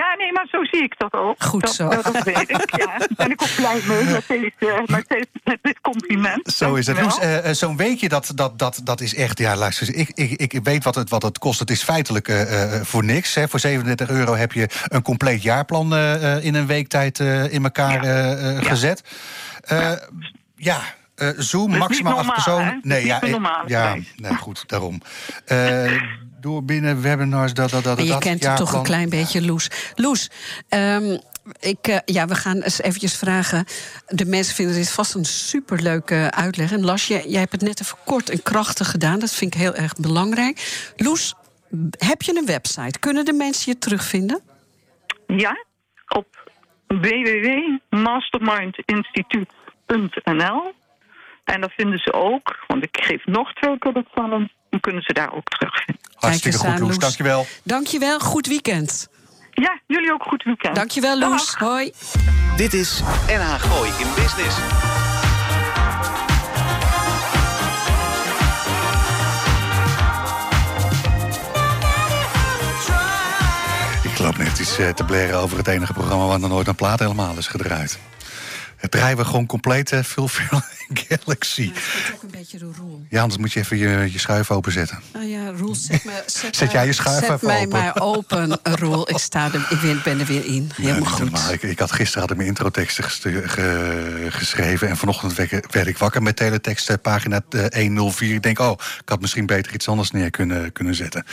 Ja, nee, maar zo zie ik dat ook. Goed dat, zo. Dat, dat weet ik, ja. Daar ben ik ook blij mee met, deze, met, deze, met dit compliment. Zo is het. Loes, eh, eh, zo'n weekje, dat, dat, dat, dat is echt... Ja, luister, ik, ik, ik weet wat het, wat het kost. Het is feitelijk eh, eh, voor niks. Hè. Voor 37 euro heb je een compleet jaarplan eh, eh, in een week tijd eh, in elkaar eh, eh, gezet. Eh, ja, eh, Zoom, maximaal acht personen. Nee, ja, ja, nee, goed, daarom. Eh, door binnen webinars, dat, dat, dat, Maar je dat, kent het toch een klein beetje, Loes. Loes, ehm, ik, eh, ja, we gaan eens eventjes vragen. De mensen vinden dit vast een superleuke uitleg. En Lars, jij, jij hebt het net even kort en krachtig gedaan. Dat vind ik heel erg belangrijk. Loes, heb je een website? Kunnen de mensen je terugvinden? Ja, op www.mastermindinstituut.nl. En daar vinden ze ook, want ik geef nog twee keer de challenge, dan kunnen ze daar ook terugvinden. Hartstikke goed, aan, Loes. Loes. Dankjewel. Dankjewel, goed weekend. Ja, jullie ook goed weekend. Dankjewel, Dag. Loes. Hoi. Dit is NH Gooi in Business. Ik loop net iets eh, te blaren over het enige programma waar nog nooit een plaat helemaal is gedraaid. Het draaien we gewoon compleet uh, Fulfill Galaxy. Dat is ook een beetje de rol. Ja, anders moet je even je, je schuif openzetten. Nou ja, Roel, zet, me, zet, Zet jij je schuif zet even mij open. maar open, Roel. Ik, sta er, ik ben- er weer in. Ja, Helemaal goed. Ik, ik had gisteren had ik mijn introteksten ge- geschreven. En vanochtend werd, werd ik wakker met teletext eh, pagina eh, 104. Ik denk, oh, ik had misschien beter iets anders neer kunnen, kunnen zetten.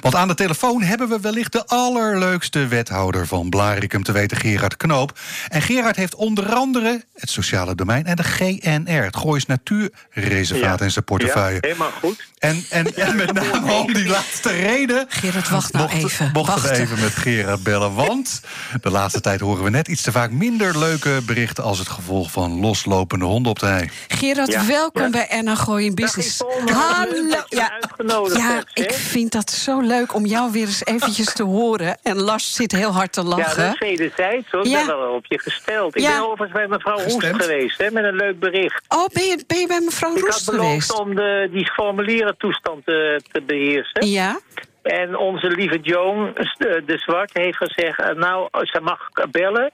Want aan de telefoon hebben we wellicht de allerleukste wethouder van Blarikum te weten, Gerard Knoop. En Gerard heeft onder andere het sociale domein en de GNR. het Goois Natuurreservaat in zijn portefeuille. Ja, helemaal goed. En, en, en met name om die laatste reden... Gerard, wacht nou even. Mochten Wacht. we even met Gerard bellen. Want de laatste tijd horen we net iets te vaak minder leuke berichten... als het gevolg van loslopende honden op de hei. Gerard, Ja. welkom Ja. bij Erna Gooi in Business. Hallo. Ja, uitgenodigd ja ik vind dat zo leuk om jou weer eens eventjes te horen. En Lars zit heel hard te Ja, lachen. dat is wederzijds hoor. Ik Ja. ben wel op je gesteld. Ik Ja. ben overigens bij mevrouw Roest geweest, hè, met een leuk bericht. Oh, ben je, ben je bij mevrouw Ik had Roest beloofd geweest? om de, die formulierentoestand te, te beheersen. Ja? En onze lieve Joan eh, de Zwart heeft gezegd... eh, nou, ze mag bellen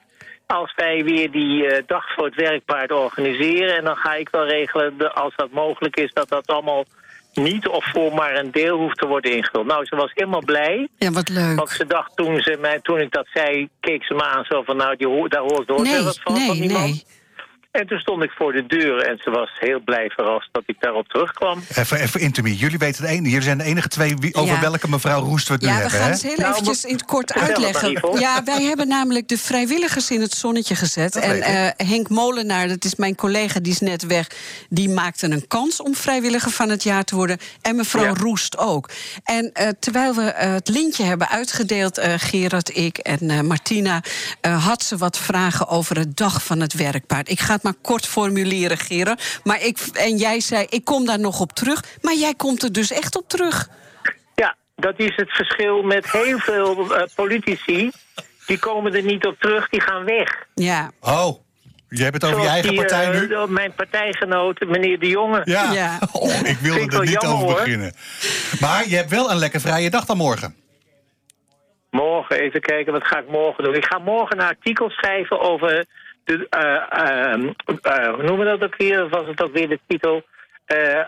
als wij weer die eh, dag voor het werkpaard organiseren. En dan ga ik wel regelen, de- als dat mogelijk is... dat dat allemaal niet of voor maar een deel hoeft te worden ingevuld. Nou, ze was helemaal blij. Ja, wat Want leuk. ze dacht toen, ze mij, toen ik dat zei, keek ze me aan zo van... nou, die daar hoort nooit Nee, wat van, van nee, die man. nee. En toen stond ik voor de deur en ze was heel blij verrast dat ik daarop terugkwam. Even, even intimie. Jullie weten het ene. Jullie zijn de enige twee wie, over Ja. welke mevrouw Roest we het nu Ja, we hebben. gaan het heel Nou, eventjes in het kort het uitleggen. Ja, wij hebben namelijk de vrijwilligers in het zonnetje gezet. Dat en eh, Henk Molenaar, dat is mijn collega, die is net weg... die maakte een kans om vrijwilliger van het jaar te worden. En mevrouw Ja. Roest ook. En eh, terwijl we eh, het lintje hebben uitgedeeld, eh, Gerard, ik en eh, Martina... eh, had ze wat vragen over het dag van het werkpaard. Ik ga het maar kort formuleren, Gerard. Maar ik, en jij zei, ik kom daar nog op terug. Maar jij komt er dus echt op terug. Ja, dat is het verschil met heel veel eh, politici. Die komen er niet op terug, die gaan weg. Ja, Oh, jij hebt het over je eigen die, partij eh, nu? Mijn partijgenoot, meneer De Jonge. Ja. Ja. Oh, ik wilde er niet jammer, over hoor. beginnen. Maar je hebt wel een lekker vrije dag dan morgen. Morgen, even kijken, wat ga ik morgen doen? Ik ga morgen een artikel schrijven over... De, eh, ehm, eh, hoe noemen we dat ook weer? Was het ook weer de titel? Eh,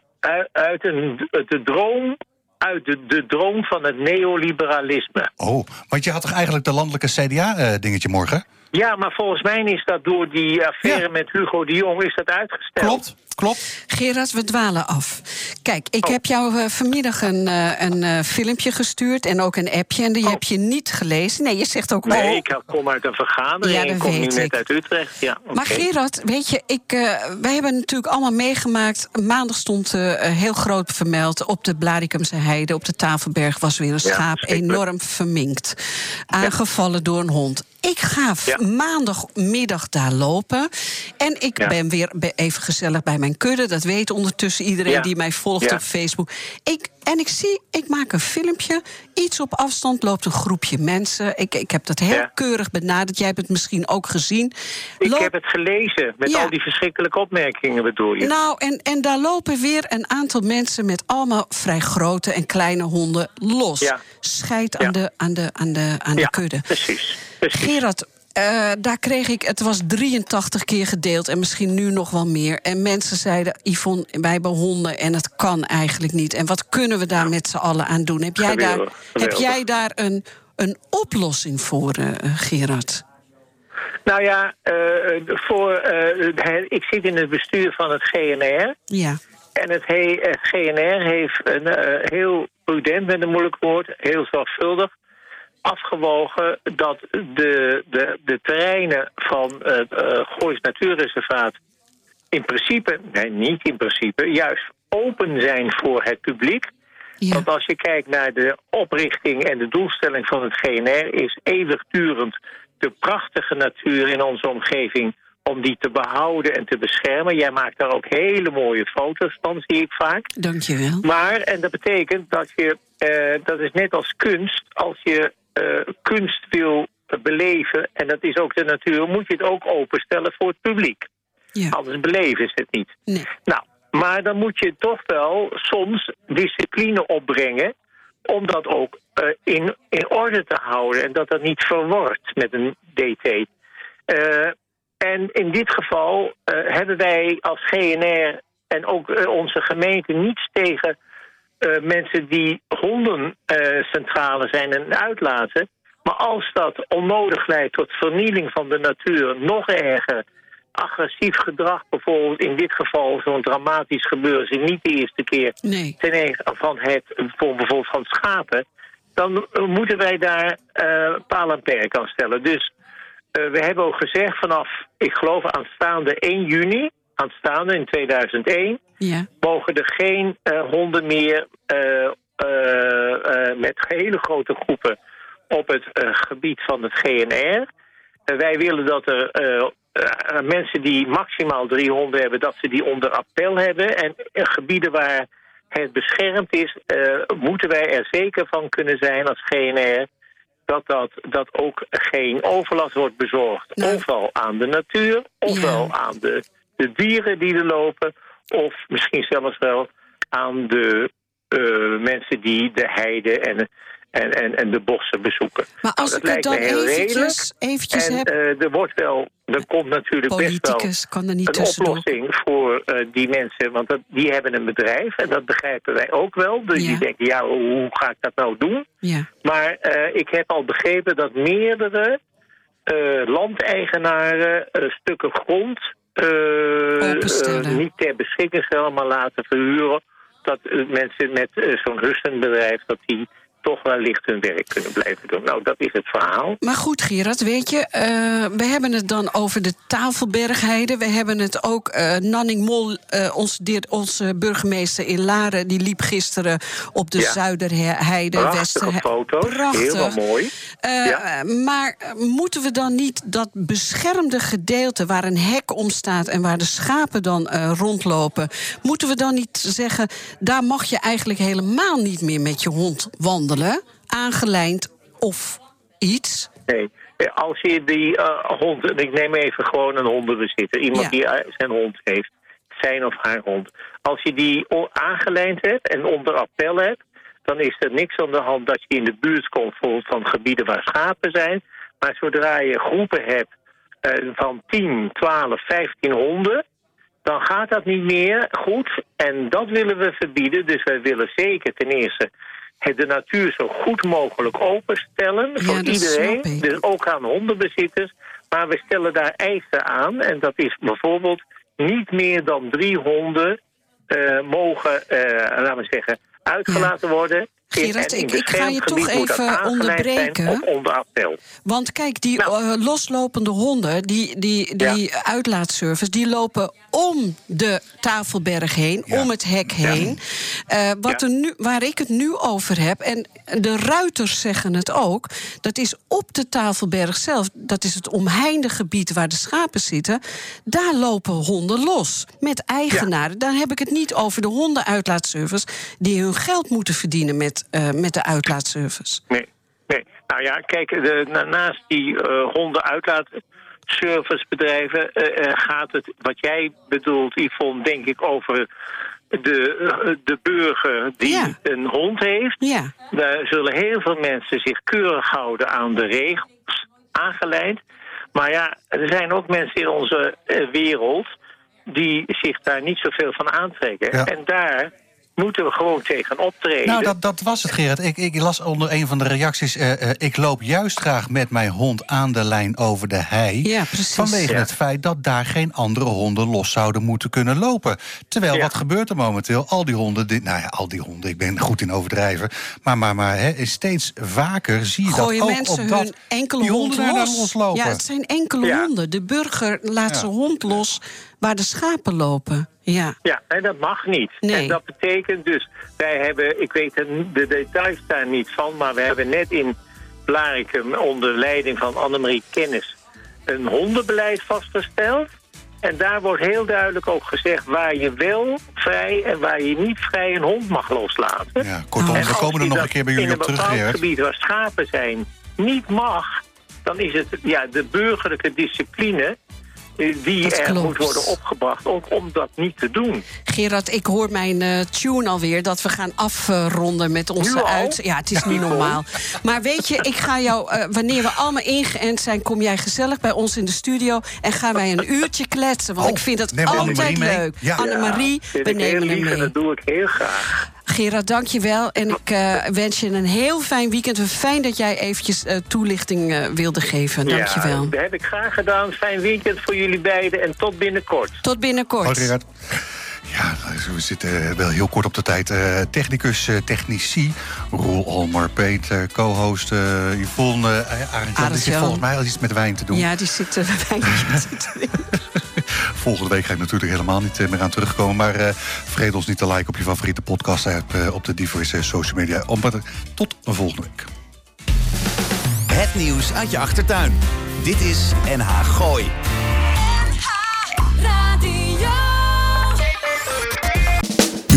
uit, de droom... Uit de, de droom van het neoliberalisme. Oh, want je had toch eigenlijk de landelijke CDA-dingetje morgen? Ja, maar volgens mij is dat door die affaire Ja. met Hugo de Jong is dat uitgesteld. Klopt, klopt. Gerard, we dwalen af. Kijk, ik Oh. heb jou eh, vanmiddag een, eh, een eh, filmpje gestuurd en ook een appje. En die Oh. heb je niet gelezen. Nee, je zegt ook Nee, oh. ik kom uit een vergadering. Ja, dat ik kom nu net uit Utrecht. Ja. Maar Gerard, weet je, ik, eh, wij hebben natuurlijk allemaal meegemaakt. Maandag stond eh, heel groot vermeld op de Blaricumse heide. Op de Tafelberg was weer een schaap enorm verminkt. Aangevallen door een hond. Ik ga. Maandagmiddag daar lopen. En ik Ja. ben weer even gezellig bij mijn kudde. Dat weet ondertussen iedereen Ja. die mij volgt Ja. op Facebook. Ik, en ik zie, ik maak een filmpje. Iets op afstand loopt een groepje mensen. Ik, ik heb dat heel keurig benaderd. Jij hebt het misschien ook gezien. Ik Loop- heb het gelezen, met al die verschrikkelijke opmerkingen bedoel je. nou, en, en daar lopen weer een aantal mensen met allemaal vrij grote en kleine honden los. Ja. Scheid aan, de, aan, de, aan, de, aan de kudde. precies. precies. Gerard, eh, daar kreeg ik, het was 83 keer gedeeld en misschien nu nog wel meer. En mensen zeiden, Yvonne, wij hebben honden en het kan eigenlijk niet. En wat kunnen we daar met z'n allen aan doen? Heb jij daar, Geweldig, heb jij daar een, een oplossing voor, eh, Gerard? Nou ja, eh, voor, ik zit in het bestuur van het GNR. Ja, En het, he- het GNR heeft een, heel prudent, met een moeilijk woord, heel zorgvuldig afgewogen dat de, de, de terreinen van het uh, Goois Natuurreservaat in principe, nee niet in principe, juist open zijn voor het publiek. ja. Want als je kijkt naar de oprichting en de doelstelling van het GNR... is eeuwigdurend de prachtige natuur in onze omgeving... om die te behouden en te beschermen. Jij maakt daar ook hele mooie foto's van, zie ik vaak. dankjewel. Maar, en dat betekent dat je... eh, dat is net als kunst. Als je eh, kunst wil beleven, en dat is ook de natuur... moet je het ook openstellen voor het publiek. Ja. Anders beleven ze het niet. Nee. Nou, maar dan moet je toch wel soms discipline opbrengen... om dat ook eh, in, in orde te houden en dat dat niet verwordt met een DT. Eh, en in dit geval eh, hebben wij als GNR en ook eh, onze gemeente niets tegen eh, mensen die hondencentrale zijn en uitlaten. Maar als dat onnodig leidt tot vernieling van de natuur, nog erger, agressief gedrag, bijvoorbeeld in dit geval zo'n dramatisch gebeuren, is niet de eerste keer Nee. ten eerste van het, voor bijvoorbeeld van schapen, dan eh, moeten wij daar eh paal en perk aan stellen. Dus eh, we hebben ook gezegd vanaf, ik geloof aanstaande 1 juni, aanstaande in 2001... Ja. mogen er geen eh, honden meer eh, eh, met hele grote groepen op het gebied van het GNR. Wij willen dat er mensen die maximaal drie honden hebben... dat ze die onder appel hebben. En in gebieden waar het beschermd is... moeten wij er zeker van kunnen zijn als GNR... dat, dat, dat ook geen overlast wordt bezorgd. Nou. Ofwel aan de natuur, ofwel Ja. aan de, de dieren die er lopen... of misschien zelfs wel aan de eh, mensen die de heide en, en, en, en de bossen bezoeken. Maar als Nou, ik dat het lijkt dan eventjes, eventjes en heb... eh, er wordt wel, er komt natuurlijk best wel kan er niet een tussendoor. oplossing voor eh, die mensen. Want dat, die hebben een bedrijf en dat begrijpen wij ook wel. Dus Ja. die denken, ja, hoe, ga ik dat nou doen? Ja. Maar ik heb al begrepen dat meerdere landeigenaren stukken grond eh, eh, niet ter beschikking stellen, maar laten verhuren. Dat eh, mensen met zo'n rustend bedrijf, dat die toch wellicht hun werk kunnen blijven doen. Nou, dat is het verhaal. Maar goed, Gerard, weet je, eh, we hebben het dan over de Tafelbergheide. We hebben het ook, eh, Nanning Mol, eh, onze, onze burgemeester in Laren... die liep gisteren op de Ja. Zuiderheide, Prachtige Westerhe- foto's, Prachtig. heel mooi. Ja. Maar moeten we dan niet dat beschermde gedeelte waar een hek om staat en waar de schapen dan rondlopen, moeten we dan niet zeggen, daar mag je eigenlijk helemaal niet meer met je hond wandelen, aangelijnd of iets? Nee. Als je die eh, hond, ik neem even gewoon een hondenbezitter, iemand Ja. die eh, zijn hond heeft, zijn of haar hond. Als je die aangelijnd hebt en onder appel hebt, dan is er niks aan de hand dat je in de buurt komt van gebieden waar schapen zijn. Maar zodra je groepen hebt eh, van 10, 12, 15 honden, dan gaat dat niet meer goed. En dat willen we verbieden. Dus wij willen zeker ten eerste de natuur zo goed mogelijk openstellen Ja, voor iedereen. Dus ook aan hondenbezitters. Maar we stellen daar eisen aan. En dat is bijvoorbeeld niet meer dan drie honden eh, mogen, eh, laten we zeggen, uitgelaten worden. Gerard, ik- ik ga je toch even onderbreken. Want kijk, die Nou. eh, loslopende honden, die, die, die uitlaatservice, die lopen om de tafelberg heen, Ja. om het hek heen. Eh, wat er nu, waar ik het nu over heb, en de ruiters zeggen het ook, dat is op de tafelberg zelf, dat is het omheinde gebied waar de schapen zitten, daar lopen honden los met eigenaren. Dan heb ik het niet over de hondenuitlaatservice die hun geld moeten verdienen met, eh, met de uitlaatservice. Nee, nee. Nou ja, kijk, de, na- naast die eh hondenuitlaatservicebedrijven eh, eh, gaat het, wat jij bedoelt, Yvonne, denk ik over de, de burger die Ja. een hond heeft. Ja. Daar zullen heel veel mensen zich keurig houden aan de regels, aangeleid. Maar ja, er zijn ook mensen in onze wereld die zich daar niet zoveel van aantrekken. Ja. En daar moeten we gewoon tegen optreden. Nou, dat, dat was het, Gerard. Ik, ik las onder een van de reacties... eh, eh, ik loop juist graag met mijn hond aan de lijn over de hei... Ja, precies. vanwege Ja. het feit dat daar geen andere honden los zouden moeten kunnen lopen. Terwijl, Ja. wat gebeurt er momenteel? Al die honden... Die, nou ja, al die honden, ik ben goed in overdrijven. Maar, maar, maar hè, steeds vaker zie je gooien dat ook mensen op dat... hun enkele die hond honden daar los. loslopen. Ja, het zijn enkele Ja. honden. De burger laat Ja. zijn hond los waar de schapen lopen. Ja. Ja, en dat mag niet. Nee. En dat betekent dus, wij hebben, ik weet de, de details daar niet van, maar we hebben net in Blarikum onder leiding van Annemarie Kennis een hondenbeleid vastgesteld. En daar wordt heel duidelijk ook gezegd waar je wel vrij en waar je niet vrij een hond mag loslaten. Ja, kortom. En we als komen er nog dat een keer bij jullie in op terug, een bepaald gebied waar schapen zijn niet mag, dan is het ja, de burgerlijke discipline die Dat er moet worden opgebracht, ook om dat niet te doen. Gerard, ik hoor mijn eh, tune alweer dat we gaan afronden met onze uit. Ja, het is niet normaal. Maar weet je, ik ga jou, eh, wanneer we allemaal ingeënt zijn, kom jij gezellig bij ons in de studio en gaan wij een uurtje kletsen. Want Oh, ik vind het neem altijd leuk. Ja. Annemarie, vind we nemen hem mee. dat doe ik heel graag. Gerard, dank je wel. En ik eh, wens je een heel fijn weekend. Fijn dat jij eventjes eh, toelichting eh, wilde geven. Dank je wel. Ja, dat heb ik graag gedaan. Fijn weekend voor jullie beiden en tot binnenkort. Tot binnenkort. Hoi, Gerard. Ja, we zitten wel heel kort op de tijd. Uh, technicus, uh, technici, Roel Almar, Peter, co-host uh, Yvonne, Arend Die zit volgens mij al iets met wijn te doen. Ja, die zit wijn te Volgende week ga ik natuurlijk helemaal niet meer aan terugkomen. Maar vergeet ons niet te liken op je favoriete podcast app, op de diverse social media. Tot een volgende week. Het nieuws uit je achtertuin. Dit is NH Gooi.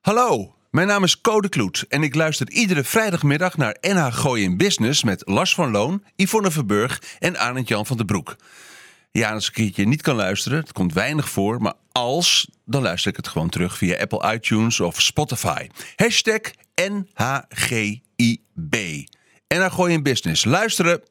Hallo, mijn naam is Code Kloet en ik luister iedere vrijdagmiddag naar NH in Business met Lars van Loon, Yvonne Verburg en Arend Jan van den Broek. Ja, als ik een keertje niet kan luisteren, het komt weinig voor, maar als, dan luister ik het gewoon terug via Apple iTunes of Spotify. Hashtag NHGIB. NH Gooi in Business. Luisteren!